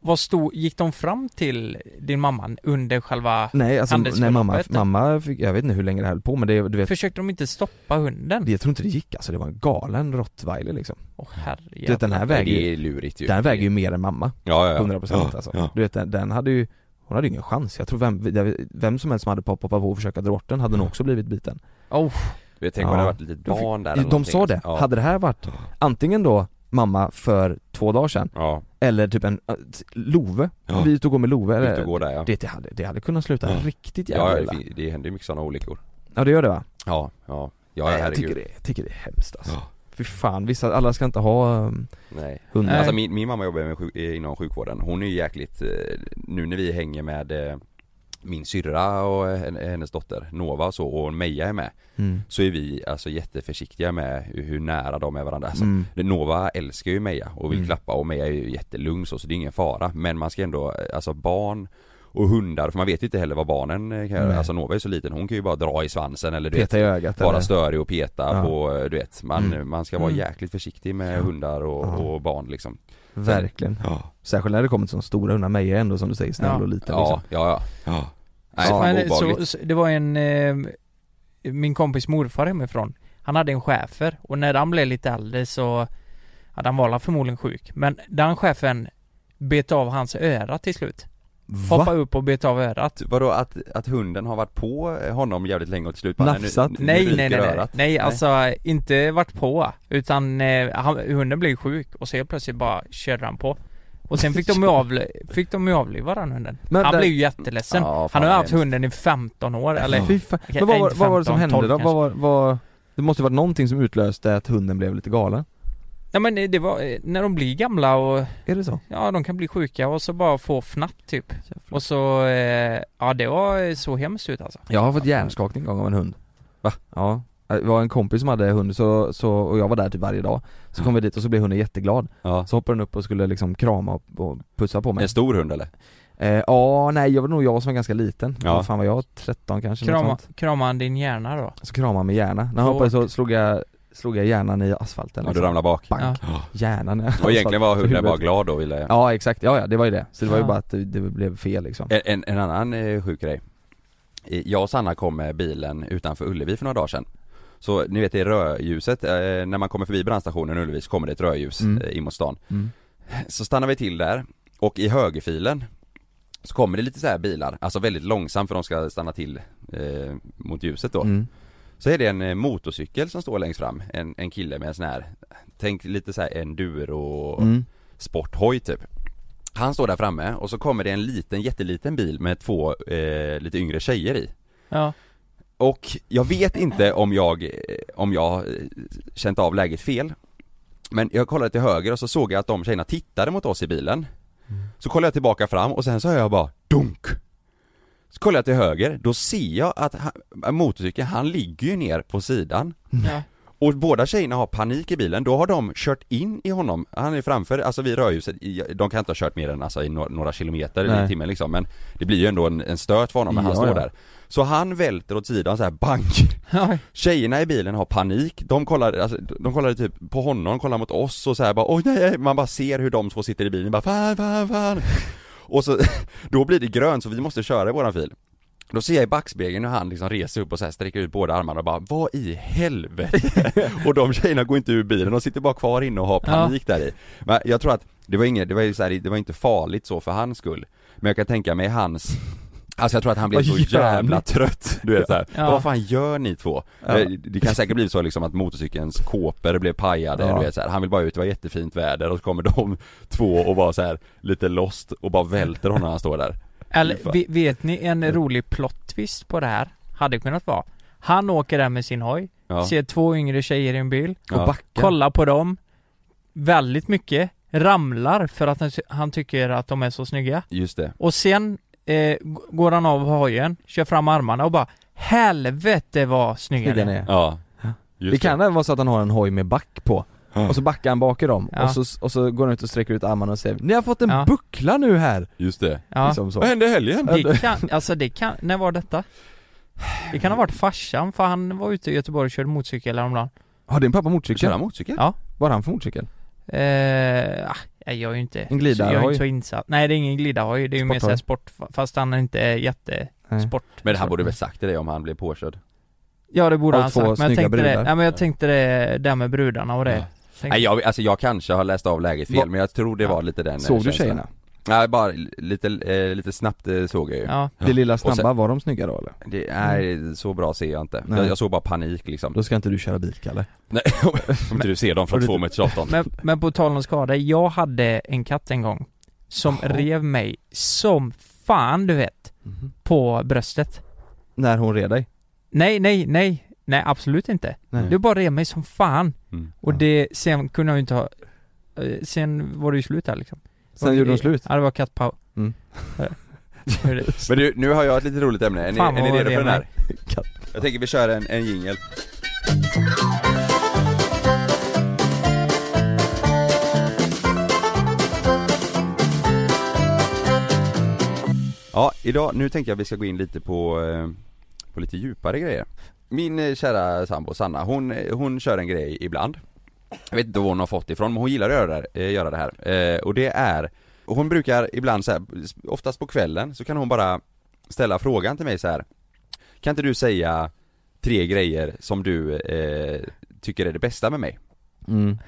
vad, stod, gick de fram till din mamma under själva, Nej alltså, nej mamma, mamma fick, jag vet inte hur länge det höll på men det, du vet försökte de inte stoppa hunden? det, Jag tror inte det gick alltså, det var en galen rottweiler liksom. Åh Du herrejävlar vet den här väger det är lurigt ju. den väger ju mer än mamma, Ja ja, ja. 100% ja, alltså. ja. Du vet den, den hade ju hon hade ju ingen chans, jag tror vem, vem som helst som hade poppat på och försöka dra bort den hade nog också blivit biten. Oh, Du vet, tänk om Ja. det hade varit ett litet De barn där De, eller någonting, sa det, alltså. ja. hade det här varit antingen då mamma för två dagar sedan Ja, Eller typ en, äh, Love, Ja. vi och går med Love eller, och gå där ja det, det, hade, det hade kunnat sluta Ja. riktigt jävla Ja, illa det, fin- det händer ju mycket sådana olyckor Ja det gör det va? Ja, ja, ja Nej, jag tycker det, jag tycker det är hemskt alltså. Ja. Fy fan, vissa, alla ska inte ha um, Nej hundar Nej. Alltså min, min mamma jobbar med sjuk, inom sjukvården, hon är ju jäkligt, eh, nu när vi hänger med eh, min syrra och hennes dotter Nova och så och Meja är med mm. Så är vi alltså jätteförsiktiga med hur, nära de är varandra alltså, Mm. Nova älskar ju Meja och vill Mm. klappa och Meja är ju jättelugn så, så det är ingen fara Men man ska ändå, alltså barn och hundar, för man vet ju inte heller vad barnen kan göra, alltså Nova är så liten, hon kan ju bara dra i svansen eller du vet Peta i ögat vara eller? störig och peta Ja. på, du vet, man, Mm. man ska vara Mm. jäkligt försiktig med Ja. hundar och, Ja. och barn liksom Verkligen Ja, Särskilt när det kommer till sådana stora hundar, Meja är ändå som du säger snäll Ja. och liten ja, liksom. ja, ja, ja. Nej, Ja, men, så, så, det var en, eh, min kompis morfar hemifrån. Han hade en schäfer och när han blev lite äldre så hade han var förmodligen sjuk. Men den chefen bet av hans öra till slut. Hoppa upp och bet av örat. Vadå att, att hunden har varit på honom jävligt länge och till slut? Bara, nej, nu- Nafsat? nu, nu Nej nej nej nej, örat. nej. alltså inte varit på. Utan eh, han, hunden blev sjuk och så helt plötsligt bara körde han på Och sen fick de ju, (laughs) avli, fick de ju avliva den hunden Men Han där- blev ju jätteledsen Ja, Han har ju haft hunden i 15 år eller Fy fan. Men vad, var, vad var det som 15, hände 12 då? Vad var, vad, det måste varit någonting som utlöste att hunden blev lite galen? Nej men det var, eh, när de blir gamla och Är det så? Ja de kan bli sjuka och så bara få fnatt typ Och så, eh, ja det var så hemskt ut alltså Jag har fått hjärnskakning en gång av en hund Va? Ja Det var en kompis som hade hund så, så, och jag var där typ varje dag Så kom vi dit och så blev hunden jätteglad Ja. Så hoppade den upp och skulle liksom krama och, och pussa på mig En stor hund eller? Eh, Ja, nej jag var nog jag som var ganska liten Ja. Vad fan var jag? 13 kanske? Krama, sånt. krama han din hjärna då? Så kramade han med hjärna När han Hårt. hoppade så slog jag, slog jag hjärnan i asfalten Ja du liksom. ramlade bak? Bank. Ja. Hjärnan i Och asfalten. egentligen var (laughs) hunden bara glad då ville Ja exakt, ja ja det var ju det. Så det var ju bara att det, det blev fel liksom en, en, en annan eh, sjuk grej Eh, Jag och Sanna kom med bilen utanför Ullevi för några dagar sedan Så ni vet det rödljuset, eh, när man kommer förbi brandstationen Ullevi så kommer det ett rödljus Mm. eh, in mot stan mm. Så stannar vi till där och i högerfilen så kommer det lite så här bilar, alltså väldigt långsamt för de ska stanna till eh, mot ljuset då Mm. Så är det en eh, motorcykel som står längst fram, en, en kille med en sån här Tänk lite så här enduro Mm. sporthoj typ Han står där framme och så kommer det en liten, jätteliten bil med två eh, lite yngre tjejer i Ja. Och jag vet inte om jag, om jag eh, känt av läget fel. Men jag kollade till höger och så såg jag att de tjejerna tittade mot oss i bilen. Så kollade jag tillbaka fram och sen så hör jag bara dunk! Så kollar jag till höger, då ser jag att han, motorcykeln, han ligger ju ner på sidan. Ja. Och båda tjejerna har panik i bilen, då har de kört in i honom, han är framför, alltså vid rödljuset, de kan inte ha kört mer än alltså, i några, kilometer Nej. i timmen liksom, men det blir ju ändå en, en stöt för honom när han Ja, står ja. där. Så han välter åt sidan så här bank! (laughs) Ja. Tjejerna i bilen har panik, de kollar, alltså, de kollar typ på honom, kollar mot oss och så här bara oj nej, man bara ser hur de två sitter i bilen. Bara fan, fan, fan. Och så, (laughs) då blir det grönt så vi måste köra i våran fil då ser jag i backspegeln hur han liksom reser upp och så här sträcker ut båda armarna och bara Vad i helvete? (laughs) och de tjejerna går inte ur bilen, de sitter bara kvar inne och har panik där i Men jag tror att det var inget, det var ju så här, det var inte farligt så för hans skull Men jag kan tänka mig hans Alltså jag tror att han blev så jävla trött, du vet såhär, Ja. vad fan gör ni två? Ja. Eh, Det kan säkert bli så liksom att motorcykelns kåpor blev pajade, Ja. du vet så här. han vill bara ut, det var jättefint väder och så kommer de (laughs) två och bara så här lite lost och bara välter honom när han står där Eller vet ni en rolig plot twist på det här? Hade kunnat vara Han åker där med sin hoj, Ja, ser två yngre tjejer i en bil, ja. Och backa. kollar på dem Väldigt mycket, ramlar för att han, han tycker att de är så snygga just det Och sen eh, går han av hojen, kör fram armarna och bara Helvete vad snygga ni är. Ja, just Det kan även vara så att han har en hoj med back på. Och så backar han bak i dem Ja. och, så, och så går han ut och sträcker ut armarna och säger Ni har fått en Ja. buckla nu här! Just det Ja, Liksom så. Vad hände i helgen? det kan, alltså det kan, när var detta? Det kan ha varit farsan, för han var ute i Göteborg och körde motorcykel häromdagen Har din pappa motorcykel? Köra motorcykel? Ja. Vad har han för motorcykel? Eh, ah, jag är ju inte En glidarhoj? så Jag är inte så insatt. Nej det är ingen glidarhoj, det är ju mer Sporthoj? såhär sport, fa- fast han är inte jättesport Men han borde väl sagt till dig om han blev påkörd? Ja det borde Av han två sagt, men jag snygga tänkte det, brudar. ja, men jag tänkte det där med brudarna och det Ja. Nej jag, alltså jag kanske har läst av läget fel Va- men jag tror det var lite den eh, Såg du tjejerna? Nej bara lite, eh, lite snabbt eh, såg jag ju. Ja, Det lilla Och sen- snabba, var de snygga då eller? det, Nej så bra ser jag inte, Nej. jag, jag såg bara panik liksom. Då ska inte du köra bil Kalle. Nej, (laughs) om inte du ser dem från två meters avstånd men, men på tal om skada, jag hade en katt en gång Som Jaha. rev mig som fan du vet På bröstet. När hon red dig? Nej, nej, nej Nej absolut inte Nej. Det bara rev mig som fan mm. Och Ja. det, sen kunde jag ju inte ha eh, Sen var det ju slut där liksom Sen gjorde de slut? Ja det var kattpaus Mm. Men du, nu har jag ett lite roligt ämne, är ni, Fan, är ni redo för den här? Jag tänker vi kör en, en jingel Ja, idag, nu tänker jag att vi ska gå in lite på, eh, på lite djupare grejer Min eh, kära sambo Sanna, hon, eh, hon kör en grej ibland Jag vet inte var hon har fått ifrån, men hon gillar att göra det, här- eh, göra det här Och det är, hon brukar ibland så här, oftast på kvällen så kan hon bara ställa frågan till mig så här. Kan inte du säga tre grejer som du eh, tycker är det bästa med mig? Mm.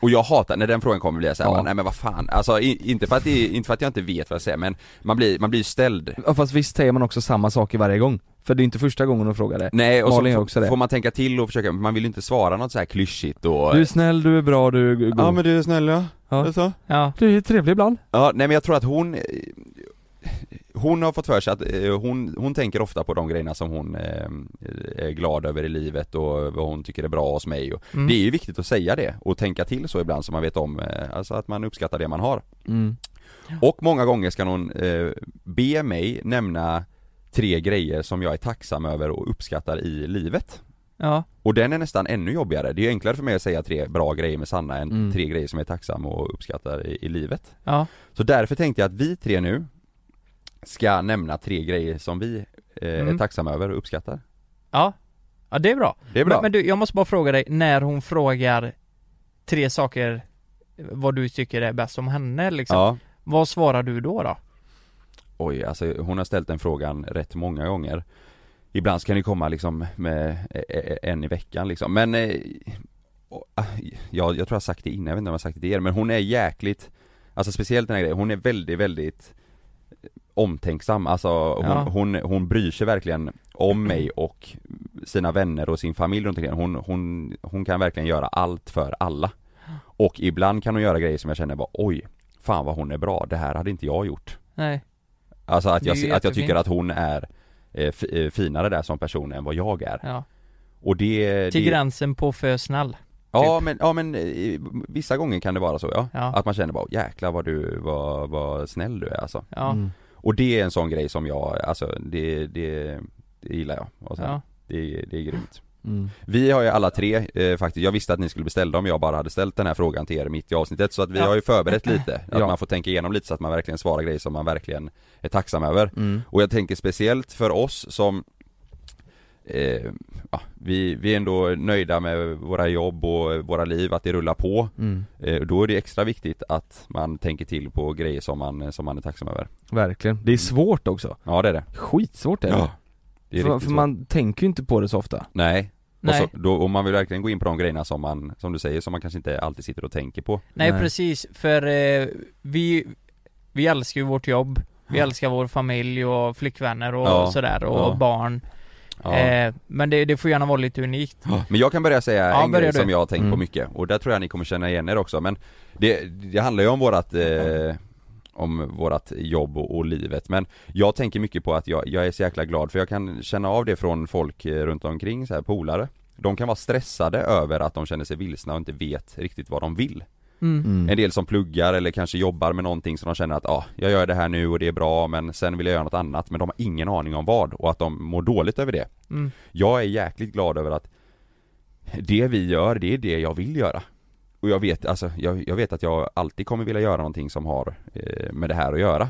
Och jag hatar, när den frågan kommer blir jag såhär, Ja. nej men vad fan, alltså inte, för att inte för att jag inte vet vad jag säger men man blir, man blir ställd Ja, fast visst säger man också samma saker varje gång? För det är inte första gången hon frågar det Nej och så Malin får- också det. får man tänka till och försöka, man vill ju inte svara något så här klyschigt och Du är snäll, du är bra, du är god Ja men du är snäll ja, Ja. ja. så? Ja, Du är trevlig ibland Ja, nej men jag tror att hon eh, Hon har fått för sig att eh, hon, hon tänker ofta på de grejerna som hon eh, är glad över i livet och vad hon tycker är bra hos mig och mm. Det är ju viktigt att säga det och tänka till så ibland så man vet om, alltså att man uppskattar det man har mm. Och många gånger ska hon eh, be mig nämna tre grejer som jag är tacksam över och uppskattar i livet ja, och den är nästan ännu jobbigare, det är ju enklare för mig att säga tre bra grejer med Sanna än Mm. tre grejer som jag är tacksam och uppskattar i, i livet ja, Så därför tänkte jag att vi tre nu ska nämna tre grejer som vi eh, är Mm. tacksamma över och uppskattar ja Ja det är bra Det är bra. Men, men du, jag måste bara fråga dig, när hon frågar tre saker vad du tycker är bäst om henne liksom ja. Vad svarar du då då? Oj, alltså hon har ställt den frågan rätt många gånger. Ibland ska det komma liksom med eh, eh, en i veckan liksom, men eh, ah, ja, jag tror jag har sagt det innan, jag vet inte om jag har sagt det till er, men hon är jäkligt Alltså speciellt den här grejen, hon är väldigt, väldigt omtänksam, alltså hon, Ja. hon, hon bryr sig verkligen om mig och sina vänner och sin familj runt omkring. Hon, hon, hon kan verkligen göra allt för alla. Och ibland kan hon göra grejer som jag känner bara oj, fan vad hon är bra, det här hade inte jag gjort. Nej. Alltså att jag, att jag tycker att hon är eh, eh, finare där som person än vad jag är Ja. Och det, Till det gränsen på för snäll. Ja typ. men, ja men eh, vissa gånger kan det vara så ja. Ja. Att man känner bara jäklar vad du, vad, vad snäll du är alltså Ja. Mm. Och det är en sån grej som jag, alltså det, det, det gillar jag och sen, Ja. det, det är grymt Mm. Vi har ju alla tre eh, faktiskt, jag visste att ni skulle beställa om jag bara hade ställt den här frågan till er mitt i avsnittet så att vi Ja. har ju förberett lite, att (laughs) Ja. man får tänka igenom lite så att man verkligen svarar grejer som man verkligen är tacksam över Mm. Och jag tänker speciellt för oss som eh, ja, vi, vi är ändå nöjda med våra jobb och våra liv, att det rullar på Mm. eh, Då är det extra viktigt att man tänker till på grejer som man, som man är tacksam över Verkligen. Det är svårt också. Ja det är det Skitsvårt är det. Ja, för, för man tänker ju inte på det så ofta. Nej, Nej. Och, så, då, och man vill verkligen gå in på de grejerna som man, som du säger, som man kanske inte alltid sitter och tänker på Nej, Nej. precis, för eh, vi, vi älskar ju vårt jobb, vi älskar vår familj och flickvänner och Ja. sådär och Ja. barn ja. eh, Men det, det får gärna vara lite unikt Men jag kan börja säga Ja, en grej du. som jag har tänkt på Mm. mycket och där tror jag ni kommer känna igen er också men Det, det handlar ju om vårat eh, Om vårat jobb och, och livet men Jag tänker mycket på att jag, jag är så jäkla glad för jag kan känna av det från folk eh, runt omkring så här polare De kan vara stressade över att de känner sig vilsna och inte vet riktigt vad de vill mm. Mm. En del som pluggar eller kanske jobbar med någonting som de känner att ah, jag gör det här nu och det är bra men sen vill jag göra något annat men de har ingen aning om vad och att de mår dåligt över det Mm. Jag är jäkligt glad över att det vi gör, det är det jag vill göra. Och jag vet, alltså, jag, jag vet att jag alltid kommer vilja göra någonting som har eh, med det här att göra.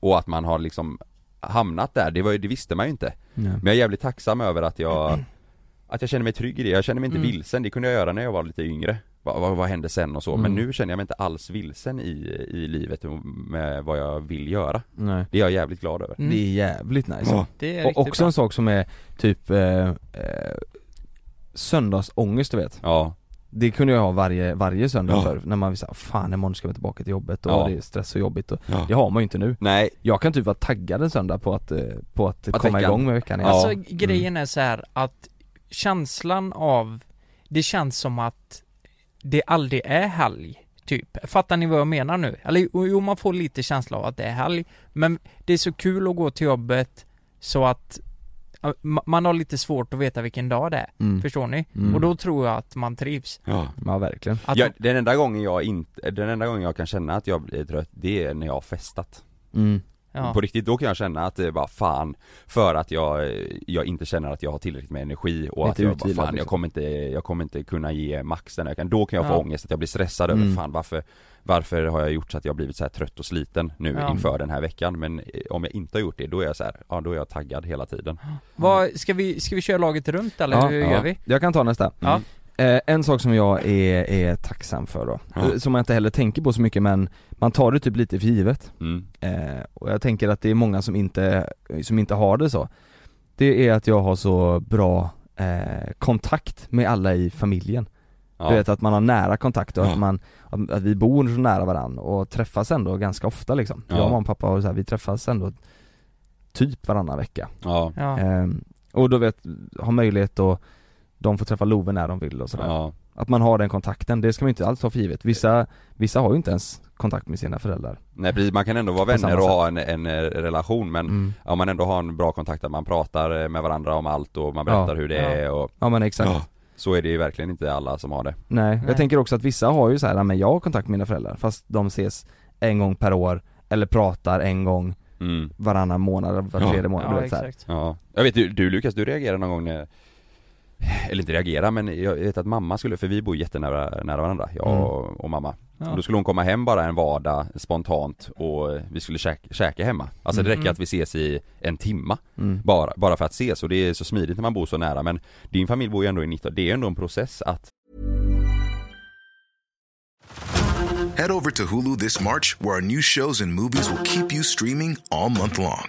Och att man har liksom hamnat där, det, var, det visste man ju inte. Nej. Men jag är jävligt tacksam över att jag (clears throat) Att jag känner mig trygg i det, jag känner mig inte Mm. vilsen, det kunde jag göra när jag var lite yngre Vad, vad, vad hände sen och så, men Mm. nu känner jag mig inte alls vilsen i, i livet med vad jag vill göra Nej. Det är jag jävligt glad över Mm. Det är jävligt nice. Ja. Det är Och också bra. en sak som är typ eh, eh, Söndagsångest du vet Ja, Det kunde jag ha varje, varje söndag Ja. för när man säga fan imorgon ska vi tillbaka till jobbet och Ja. det är stress och jobbigt och ja. Det har man ju inte nu Nej, Jag kan typ vara taggad en söndag på att, eh, på att, Att komma veckan- igång med veckan igen. Alltså grejen är så här att känslan av, det känns som att det aldrig är helg, typ. Fattar ni vad jag menar nu? Eller jo, man får lite känsla av att det är helg, men det är så kul att gå till jobbet så att man har lite svårt att veta vilken dag det är, mm. förstår ni? Mm. Och då tror jag att man trivs. ja Ja verkligen Att Ja, den enda gången jag inte, den enda gången jag kan känna att jag blir trött, det är när jag har festat mm. Ja. På riktigt, då kan jag känna att det är bara fan För att jag, jag inte känner att jag har tillräckligt med energi och att jag bara utvilad, fan, jag liksom. kommer inte, jag kommer inte kunna ge max den här veckan Då kan jag få Ja. ångest, att jag blir stressad Mm. över fan varför Varför har jag gjort så att jag har blivit så här trött och sliten nu Ja. inför den här veckan Men eh, om jag inte har gjort det, då är jag så här, ja då är jag taggad hela tiden Vad, ska vi, ska vi köra laget runt eller Ja, hur ja. gör vi? Jag kan ta nästa Ja. Eh, en sak som jag är, är tacksam för då, Ja. eh, som man inte heller tänker på så mycket men man tar det typ lite för givet mm. eh, Och jag tänker att det är många som inte, som inte har det så Det är att jag har så bra eh, kontakt med alla i familjen ja. Du vet att man har nära kontakt och Ja. att man, att vi bor så nära varandra och träffas ändå ganska ofta liksom Ja. Jag och mamma och pappa och så här, vi träffas ändå typ varannan vecka ja. Ehm, Och då vet, ha möjlighet att de får träffa Love när de vill och sådär ja. Att man har den kontakten, det ska man ju inte alls ha för givet. Vissa, vissa har ju inte ens kontakt med sina föräldrar Nej precis, man kan ändå vara vänner och sätt. ha en, en eh, relation men mm. om man ändå har en bra kontakt, att man pratar eh, med varandra om allt och man berättar Ja. hur det Ja. är och Ja men exakt Ja. Så är det ju verkligen inte alla som har det Nej, Nej. jag tänker också att vissa har ju så här, "Ja, men jag har kontakt med mina föräldrar fast de ses en gång per år Eller pratar en gång mm. varannan månad, eller var Ja. tredje månad, du Ja, vet, så här. exakt. Ja, jag vet du, du Lukas, du reagerade någon gång när Eller inte reagera men jag vet att mamma skulle, för vi bor jättenära nära varandra, jag Mm. och, och mamma Ja. och Då skulle hon komma hem bara en vardag spontant och vi skulle käka, käka hemma Alltså det räcker Mm. att vi ses i en timma Mm. bara, bara för att ses och det är så smidigt när man bor så nära men Din familj bor ju ändå i 19, det är ändå en process att Head over to Hulu this March, where our new shows and movies will keep you streaming all month long.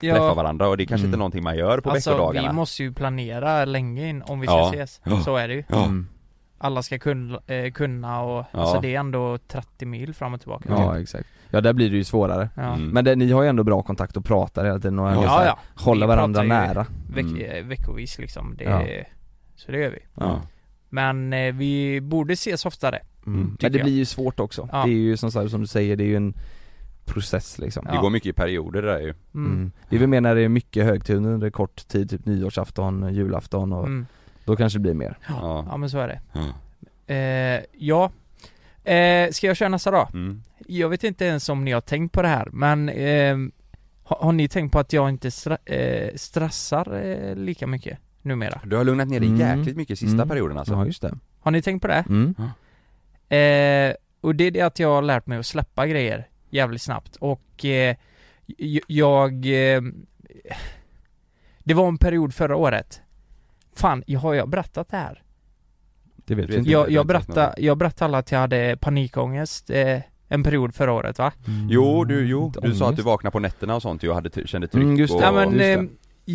Träffa varandra och det är kanske inte någonting man gör på alltså veckodagarna vi måste ju planera länge in om vi ska Ja. ses. Ja. Så är det ju. Ja. Mm. Alla ska kunna, eh, kunna och Ja. alltså det är ändå 30 mil fram och tillbaka. Ja exakt Ja där blir det ju svårare Ja. Mm. Men det, ni har ju ändå bra kontakt och pratar hela tiden och Ja, här, ja. håller Vi varandra nära Veck, Mm. eh, veckovis liksom. Det, Ja. Så det gör vi. Ja. Men eh, vi borde ses oftare. mm. Men det jag. blir ju svårt också Ja. Det är ju som, sagt, som du säger, det är ju en process liksom Det går mycket i perioder det där ju Mm. Mm. Det är väl mer när det är mycket högtider under kort tid, typ nyårsafton, julafton och Mm. då kanske det blir mer Ja, Ja men så är det. ja. Eh, ja. Eh, ska jag köra nästa då? Mm. Jag vet inte ens om ni har tänkt på det här, men ehm, har, har ni tänkt på att jag inte stra- eh, stressar eh, lika mycket numera? Du har lugnat ner dig Mm. jäkligt mycket sista Mm. perioden alltså Ja just det Har ni tänkt på det? mm. Eh, och det är det att jag har lärt mig att släppa grejer jävligt snabbt och eh, jag... Eh, det var en period förra året Fan, jag har jag berättat det här? Det vet vi inte Jag, berättade, jag berättade alla att jag hade panikångest eh, en period förra året va? Mm. Jo, du, jo, du sa att du vaknade på nätterna och sånt ju och hade, kände tryck Mm, just det. och... Ja men just det.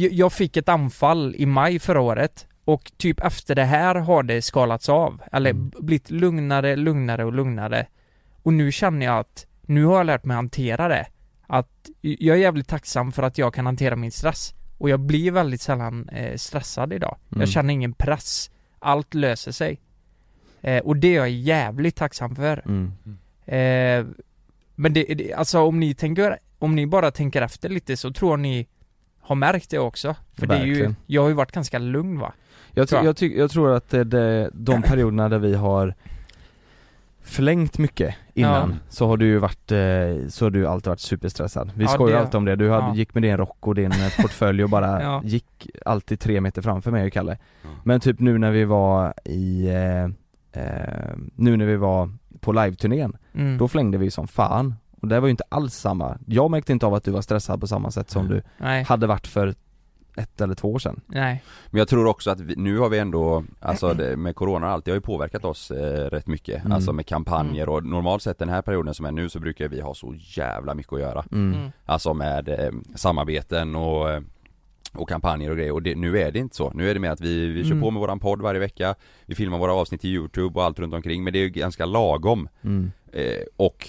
eh, jag fick ett anfall i maj förra året och typ efter det här har det skalats av, eller Mm. blivit lugnare, lugnare och lugnare. Och nu känner jag att, nu har jag lärt mig hantera det. Att jag är jävligt tacksam för att jag kan hantera min stress. Och jag blir väldigt sällan eh, stressad idag. Mm. Jag känner ingen press. Allt löser sig. Eh, och det är jag jävligt tacksam för. mm. Eh, men det, det, alltså om ni tänker, om ni bara tänker efter lite så tror jag ni har märkt det också. För det är ju, Verkligen. jag har ju varit ganska lugn va? Jag, Tror jag. jag, ty- jag tror att det, det, de (clears throat) perioderna där vi har förlängt mycket innan Ja. så har du ju varit, eh, så har du alltid varit superstressad. Vi Ja, skojar det- alltid om det, du hade, ja. gick med din rock och din eh, (laughs) portfölj och bara Ja. gick alltid tre meter framför mig och Kalle. Men typ nu när vi var i, eh, eh, nu när vi var på live-turnén, Mm. då flängde vi som fan. Och det var ju inte alls samma, jag märkte inte av att du var stressad på samma sätt som du Nej, hade varit för ett eller två år sedan. nej. Men jag tror också att vi, nu har vi ändå, alltså det, med corona och allt, det har ju påverkat oss eh, rätt mycket Mm. Alltså med kampanjer och normalt sett den här perioden som är nu så brukar vi ha så jävla mycket att göra Mm. Mm. Alltså med eh, samarbeten och och kampanjer och grejer och det, nu är det inte så. Nu är det mer att vi, vi kör Mm. på med våran podd varje vecka Vi filmar våra avsnitt i youtube och allt runt omkring men det är ju ganska lagom Mm. eh, Och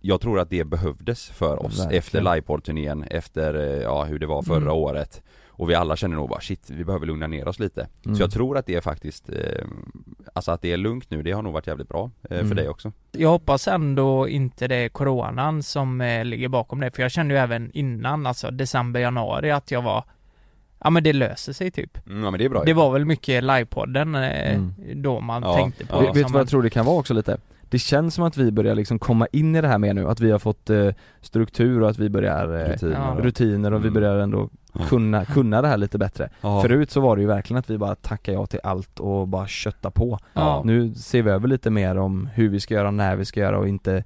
jag tror att det behövdes för oss Verkligen. efter livepodd-turnén, efter eh, ja, hur det var förra Mm. året Och vi alla känner nog bara shit, vi behöver lugna ner oss lite Mm. Så jag tror att det är faktiskt, eh, alltså att det är lugnt nu, det har nog varit jävligt bra eh, för Mm. dig också Jag hoppas ändå inte det är coronan som eh, ligger bakom det, för jag kände ju även innan, alltså december, januari att jag var Ja men det löser sig typ. mm, Ja men det är bra Det var väl mycket livepodden eh, Mm. då man Ja, tänkte på ja. Vet du vad jag tror det kan vara också lite? Det känns som att vi börjar liksom komma in i det här mer nu, att vi har fått eh, struktur och att vi börjar eh, Rutiner och- rutiner och vi Mm. börjar ändå kunna, kunna det här lite bättre. Ja. Förut så var det ju verkligen att vi bara tackade ja till allt och bara kötta på. Ja. Nu ser vi över lite mer om hur vi ska göra, när vi ska göra och inte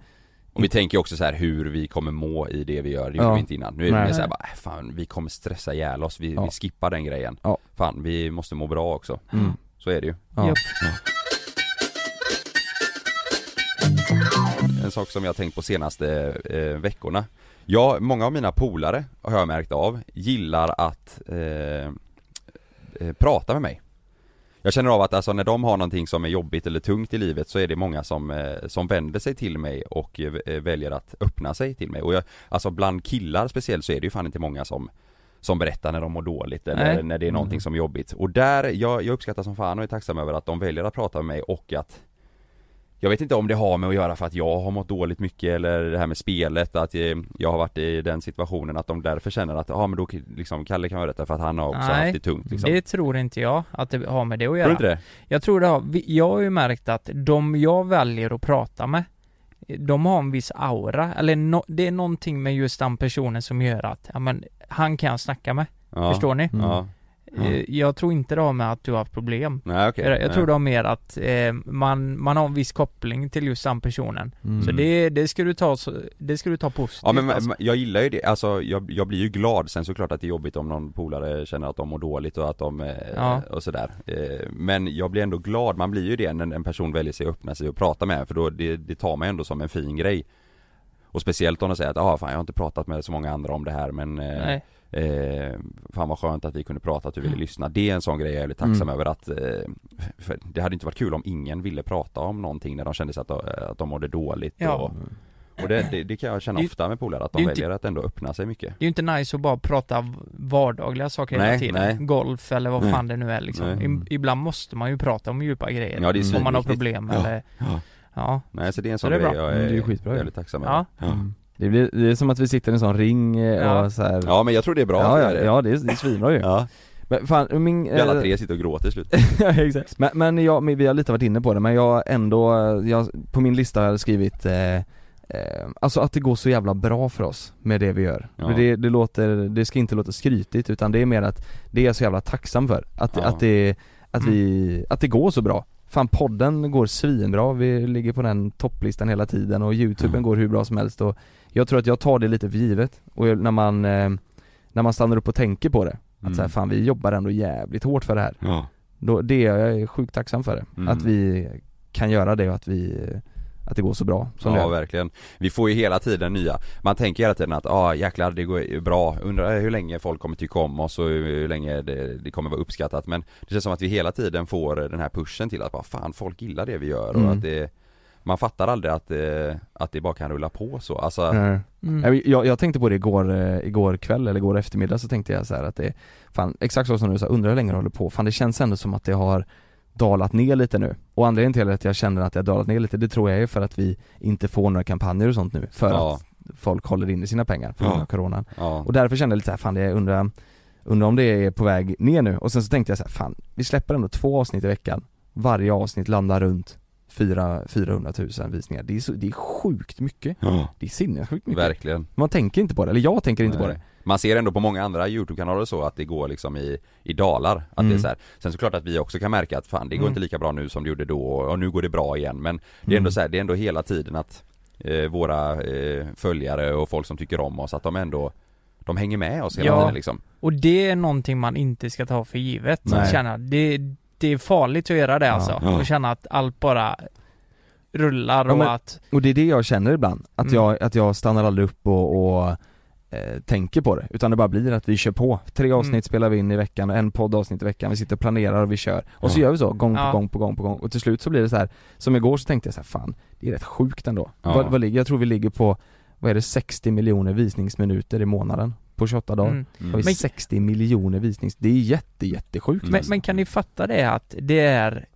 Och vi tänker också så här hur vi kommer må i det vi gör, det gjorde Ja. vi inte innan. Nu är det mer såhär bara, äh, fan vi kommer stressa ihjäl oss, vi, Ja. vi skippar den grejen. Ja. Fan, vi måste må bra också. Mm. Så är det ju. En sak som jag har tänkt på senaste eh, veckorna. Ja, många av mina polare har jag märkt av, gillar att eh, eh, prata med mig. Jag känner av att alltså när de har någonting som är jobbigt eller tungt i livet så är det många som, eh, som vänder sig till mig och eh, väljer att öppna sig till mig. Och jag, alltså bland killar speciellt så är det ju fan inte många som som berättar när de mår dåligt eller Nej. när det är någonting Mm. som är jobbigt. Och där, jag, jag uppskattar som fan och är tacksam över att de väljer att prata med mig och att jag vet inte om det har med att göra för att jag har mått dåligt mycket eller det här med spelet, att eh, jag har varit i den situationen att de därför känner att, ja men då liksom Kalle kan berätta för att han har också Nej, haft det tungt liksom. Det tror inte jag att det har med det att Tror göra. du inte det? Jag tror det har, jag har ju märkt att de jag väljer att prata med De har en viss aura, eller no, det är någonting med just den personen som gör att, ja men han kan jag snacka med, Ja. förstår ni? Mm. Ja. Ja. Eh, Jag tror inte det har med att du har haft problem Nej okej. Jag, jag tror det har mer att eh, man, man har en viss koppling till just den personen Mm. Så det, det ska du ta, det ska du ta positivt Ja men alltså. jag gillar ju det, alltså jag, jag blir ju glad, sen såklart att det är jobbigt om någon polare känner att de mår dåligt och att de, eh, Ja. och sådär eh, Men jag blir ändå glad, man blir ju det när en person väljer sig att öppna sig och prata med en, för då, det, det tar man ändå som en fin grej Och speciellt om de säger att ah, fan jag har inte pratat med så många andra om det här men eh, Nej. Eh, fan vad skönt att vi kunde prata, att du ville lyssna. Det är en sån grej jag är väldigt tacksam Mm. över att eh, för Det hade inte varit kul om ingen ville prata om någonting när de kände sig att de, att de mådde dåligt Ja. och, och det, det, det kan jag känna Det- ofta med polare, att de är inte- väljer att ändå öppna sig mycket Det är ju inte nice att bara prata vardagliga saker hela Nej, tiden nej. Golf eller vad Nej. fan det nu är liksom Nej. I, Ibland måste man ju prata om djupa grejer Ja, det är Om man har problem Ja. eller Ja. Ja, Nej så det är en Så sån är grej jag Mm, är, det är skitbra väldigt tacksam Ja. över Mm. Det, blir, det är som att vi sitter i en sån ring eh, Ja. och så här. Ja men jag tror det är bra ja, ja, är det. ja det är, det är svinbra ju (laughs) ja. Men fan, min... Vi alla eh, tre sitter och gråter i slut (laughs) ja, exakt. Men, men jag, men vi har lite varit inne på det, men jag ändå, jag, på min lista har jag skrivit eh, eh, Alltså att det går så jävla bra för oss med det vi gör. Ja. Det, det låter, det ska inte låta skrytigt utan det är mer att det är jag så jävla tacksam för. Att, Ja. att, det, att, Mm. vi, att det går så bra. Fan podden går svinbra, vi ligger på den topplistan hela tiden och youtuben Mm. går hur bra som helst och jag tror att jag tar det lite för givet. Och jag- när man, eh, när man stannar upp och tänker på det, att Mm. så här, fan vi jobbar ändå jävligt hårt för det här. Ja, Då, det är jag sjukt tacksam för det. Mm. Att vi kan göra det och att vi, att det går så bra som ja verkligen. Vi får ju hela tiden nya, man tänker hela tiden att ah jäklar det går bra, undrar hur länge folk kommer tycka om oss och hur länge det, det kommer vara uppskattat men det känns som att vi hela tiden får den här pushen till att bara fan folk gillar det vi gör Mm. och att det man fattar aldrig att, eh, att det bara kan rulla på så, alltså mm. Jag, jag tänkte på det igår, eh, igår kväll eller igår eftermiddag så tänkte jag så här att det, fan exakt så som du sa, undrar hur länge det håller på, fan det känns ändå som att det har dalat ner lite nu. Och anledningen till att jag känner att det har dalat ner lite, det tror jag är för att vi inte får några kampanjer och sånt nu, för Ja. att folk håller inne sina pengar på grund Ja. av coronan. ja. Och därför kände jag lite så här, fan det undrar, undrar om det är på väg ner nu. Och sen så tänkte jag så här, fan vi släpper ändå två avsnitt i veckan. Varje avsnitt landar runt 4, 400 000 visningar. Det är, så, det är sjukt mycket. ja. Det är sinnessjukt mycket. Verkligen. Man tänker inte på det, eller jag tänker inte på Nej. det. Man ser ändå på många andra YouTube-kanaler så att det går liksom i, i dalar, att det är Mm. så här. Sen såklart att vi också kan märka att fan det går Mm. inte lika bra nu som det gjorde då och nu går det bra igen men det är ändå Mm. så här, det är ändå hela tiden att eh, våra eh, följare och folk som tycker om oss att de ändå de hänger med oss hela Ja. tiden liksom Och det är någonting man inte ska ta för givet. Känna, det, det är farligt att göra det Ja. alltså. Ja. Och känna att allt bara rullar Ja, och men- att Och det är det jag känner ibland, att, Mm. jag, att jag stannar aldrig upp och, och eh, tänker på det, utan det bara blir att vi kör på. Tre avsnitt Mm. spelar vi in i veckan, en poddavsnitt i veckan, vi sitter och planerar och vi kör. Och så Ja. gör vi så, gång på Ja. gång på gång på gång. Och till slut så blir det så här som igår så tänkte jag så här, fan, det är rätt sjukt ändå. Ja. Vad, vad ligger, jag tror vi ligger på, vad är det, 60 miljoner visningsminuter i månaden på 28 dagar. mm. Mm. Har vi Men- 60 miljoner visnings, det är jätte jättesjukt. Men, men kan ni fatta det att det är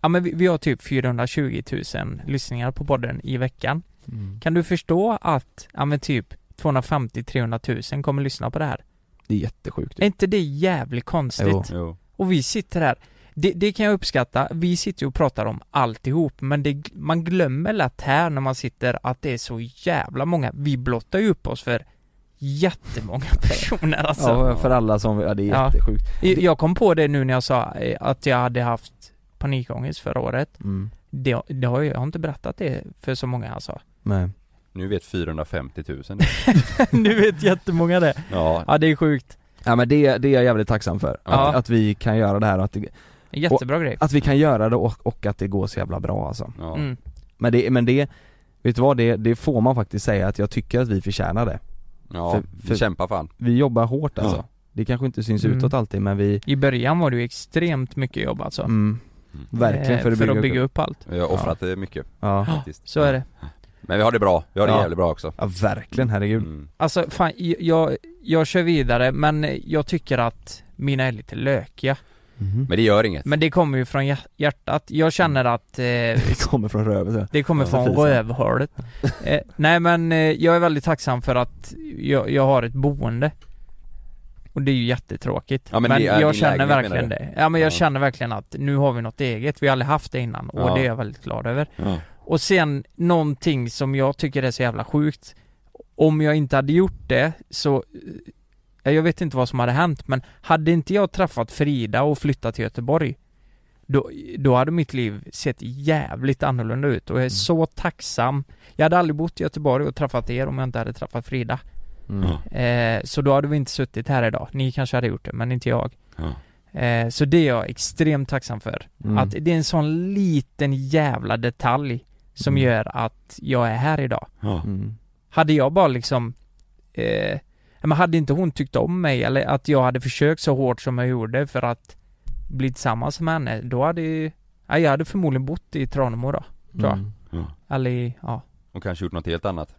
Ja men vi, vi har typ 420 000 lyssningar på podden i veckan. Mm. Kan du förstå att, ja men typ 250-300 000 kommer lyssna på det här? Det är jättesjukt. Är inte det jävligt konstigt? Jo. Jo. Och vi sitter här, det, det kan jag uppskatta, vi sitter ju och pratar om alltihop men det, man glömmer lätt här när man sitter att det är så jävla många, vi blottar ju upp oss för jättemånga personer alltså. Ja, för alla som, ja det är Ja. jättesjukt. Jag kom på det nu när jag sa eh, att jag hade haft panikångest förra året. Mm. Det, det har jag, jag har inte berättat det för så många alltså. Nej. Nu vet 450 000 (laughs) nu vet jättemånga det. Ja, Ja det är sjukt. Ja men det, det är jag jävligt tacksam för, Ja. att, att vi kan göra det här och att, det, Jättebra grej. att vi kan göra det och, och att det går så jävla bra alltså. ja. Mm. Men det, men det, vet du vad, det, det får man faktiskt säga att jag tycker att vi förtjänar det. Ja. För- vi för- kämpar fan Vi jobbar hårt alltså. Ja. Det kanske inte syns Mm. utåt alltid men vi, I början var det ju extremt mycket jobb alltså. mm, Mm. verkligen Eh, för att bygga, för att bygga upp allt. Vi har offrat det mycket Ja. faktiskt Så är det. Men vi har det bra, vi har det Ja. jävligt bra också ja, verkligen herregud. mm. Alltså fan, jag, jag kör vidare men jag tycker att mina är lite lökiga. Mhm. Men det gör inget Men det kommer ju från hjär- hjärtat. Jag känner att eh, (laughs) Det kommer från röven så. det kommer Ja, från rövhålet. (laughs) Eh, nej men eh, jag är väldigt tacksam för att jag, jag har ett boende. Och det är ju jättetråkigt. Ja, men men jag känner verkligen det. Ja men jag Ja. känner verkligen att nu har vi något eget. Vi har aldrig haft det innan och Ja. det är jag väldigt glad över. ja. Och sen någonting som jag tycker är så jävla sjukt Om jag inte hade gjort det så ja, jag vet inte vad som hade hänt men hade inte jag träffat Frida och flyttat till Göteborg då, då hade mitt liv sett jävligt annorlunda ut och jag är så tacksam Jag hade aldrig bott i Göteborg och träffat er om jag inte hade träffat Frida Mm. eh, Så då hade vi inte suttit här idag, ni kanske hade gjort det men inte jag Ja. eh, Så det är jag extremt tacksam för Mm. Att det är en sån liten jävla detalj som Mm. gör att jag är här idag Ja. Mm. hade jag bara liksom eh, men hade inte hon tyckt om mig eller att jag hade försökt så hårt som jag gjorde för att bli tillsammans med henne, då hade ju, ja, jag hade förmodligen bott i Tranemo då, tror jag. Mm. Eller i, ja. Och kanske gjort något helt annat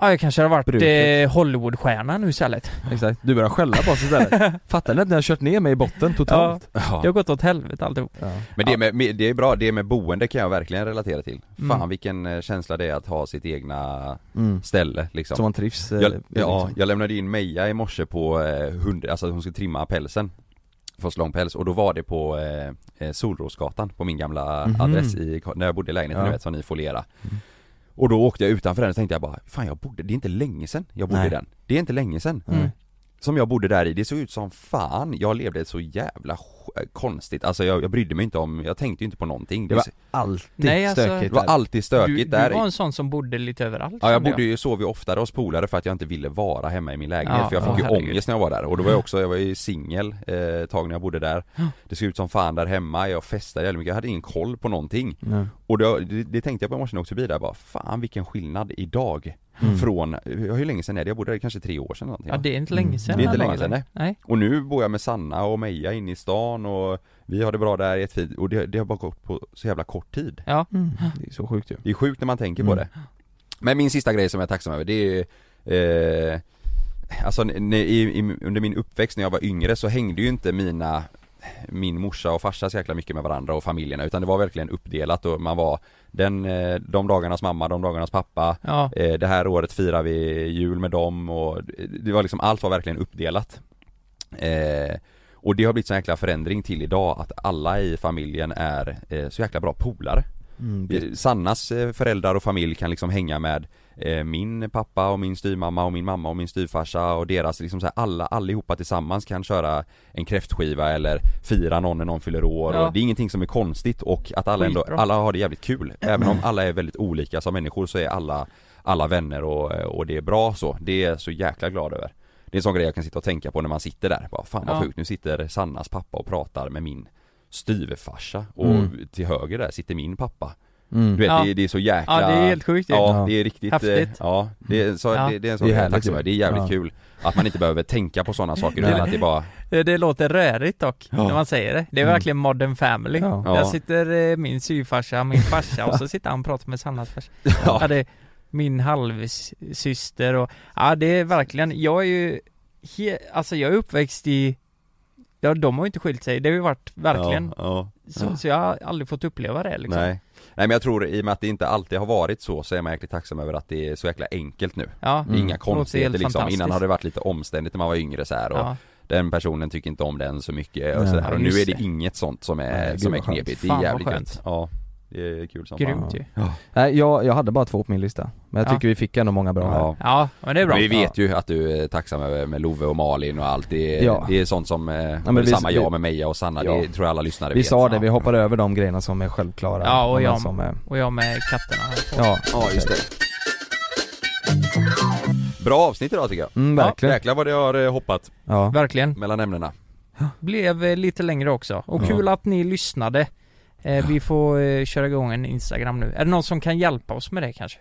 Ja, jag kanske hade varit Bruket. eh, Hollywoodstjärna nu istället. Exakt, du börjar skälla på oss istället. (laughs) Fattar ni att ni har kört ner mig i botten totalt? Det har gått åt helvete alltihop. Ja. Men det, med, med, det är bra, det med boende kan jag verkligen relatera till Fan Mm. vilken eh, känsla det är att ha sitt egna Mm. ställe liksom Så man trivs eh, jag, Ja, liksom. jag lämnade in Meja i morse på eh, hund, alltså hon skulle trimma pälsen Få så lång päls och då var det på eh, eh, Solrosgatan på min gamla Mhm. adress i, när jag bodde i lägenheten Ja. ni vet som ni folierar Mm. Och då åkte jag utanför den och tänkte jag bara Fan jag bodde, det är inte länge sedan jag bodde Nej. i den Det är inte länge sedan Mm. Som jag bodde där i, det såg ut som fan. Jag levde så jävla sk- konstigt, alltså jag, jag brydde mig inte om, jag tänkte ju inte på någonting. Det var alltid Nej, alltså, stökigt det var alltid stökigt du, där du var en sån som bodde lite överallt Ja jag bodde ju, sov ju oftare hos polare för att jag inte ville vara hemma i min lägenhet Ja, för jag fick ja, ju herregud. ångest när jag var där. Och då var jag också, jag var ju singel eh, ett tag när jag bodde där. Det såg ut som fan där hemma, jag festade jävligt mycket, jag hade ingen koll på någonting. Ja. Och då, det, det tänkte jag på i morse när jag åkte förbi där. Bara, fan vilken skillnad idag Mm. Från, hur länge sedan är det? Jag bodde där kanske tre år sedan eller någonting Ja det är inte länge sedan Det är inte länge sedan, eller? nej. Och nu bor jag med Sanna och Meja inne i stan och vi har det bra där jättefint och det, det har bara gått på så jävla kort tid Ja, Mm. Det är så sjukt ju. det är sjukt när man tänker på Mm. det Men min sista grej som jag är tacksam över det är eh, Alltså i, i, under min uppväxt när jag var yngre så hängde ju inte mina Min morsa och farsa så jäkla mycket med varandra och familjerna utan det var verkligen uppdelat och man var Den, eh, de dagarnas mamma, de dagarnas pappa. Ja, eh, Det här året firar vi jul med dem och det var liksom, allt var verkligen uppdelat. Eh, Och det har blivit så jäkla förändring till idag att alla i familjen är så jäkla bra polare. Mm. det- Sannas föräldrar och familj kan liksom hänga med min pappa och min styvmamma och min mamma och min styvfarsa och deras liksom så här, alla, allihopa tillsammans kan köra en kräftskiva eller fira någon när någon fyller år Ja. och det är ingenting som är konstigt och att alla ändå, alla har det jävligt kul. Även om alla är väldigt olika som människor så är alla, alla vänner och, och det är bra så. Det är jag så jäkla glad över. Det är en sån grej jag kan sitta och tänka på när man sitter där. Bara, fan vad Ja. sjukt, nu sitter Sannas pappa och pratar med min styvfarsa och Mm. till höger där sitter min pappa. Mm. Du vet Ja. det, det är så jäkla ja det är helt sjukt ju. Ja, Ja. det är riktigt Häftigt. eh, Ja, det är, så, Ja. Det, det är en sån Det är. Det är jävligt Ja. kul Att man inte behöver tänka på sådana saker utan att det bara Det, det låter rörigt dock, Ja. när man säger det. Det är Mm. verkligen modern family. Ja. Ja. Där sitter eh, min syfarsa, min farsa och så sitter han och pratar med Sannas farsa. (laughs) Ja. det är min halvsyster och, ja det är verkligen, jag är ju, he, alltså jag är uppväxt i, ja de har ju inte skilt sig, det har ju varit verkligen, Ja, så, så jag har aldrig fått uppleva det ja. liksom. Nej. Nej men jag tror i och med att det inte alltid har varit så så är man jäkligt tacksam över att det är så jäkla enkelt nu. Ja, inga Låter konstigheter liksom, innan har det varit lite omständigt när man var yngre så här och ja. den personen tycker inte om den så mycket och sådär ja, och nu är det det. inget sånt som är, Nej, som är knepigt, det är jävligt skönt. gött Ja, det är kul som fan Grymt ju. Nej jag, jag hade bara två på min lista. Men jag Ja. tycker vi fick ändå många bra här. Ja. Ja, men det är bra. Vi vet ju att du är tacksam över med Love och Malin och allt det är, Ja. det är sånt som, eh, men vi- samma jag med Meja och Sanna, Ja. det tror jag alla lyssnare Vi vet sa det, Ja. vi hoppade över de grejerna som är självklara. Ja, och de jag- som är, Och jag med katterna här på. Ja, Ja just det Bra avsnitt idag tycker jag Mm, verkligen. Jäklar vad det har eh, hoppat Ja. Verkligen. mellan ämnena Blev eh, lite längre också. Och Ja. kul att ni lyssnade. Eh, vi får eh, köra igång en Instagram nu. Är det någon som kan hjälpa oss med det kanske?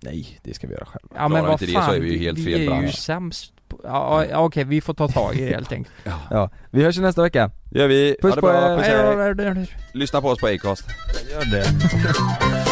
Nej, det ska vi göra själva. Ja men vad inte det så fan, är vi ju helt vi fel är ju bransch. sämst på, ja, ja okej, vi får ta tag i det helt enkelt. (laughs) Ja, vi hörs ju nästa vecka. Det gör vi, Puss ha det på bra, er. puss hej. Hej Lyssna på oss på Acast Gör det. (laughs)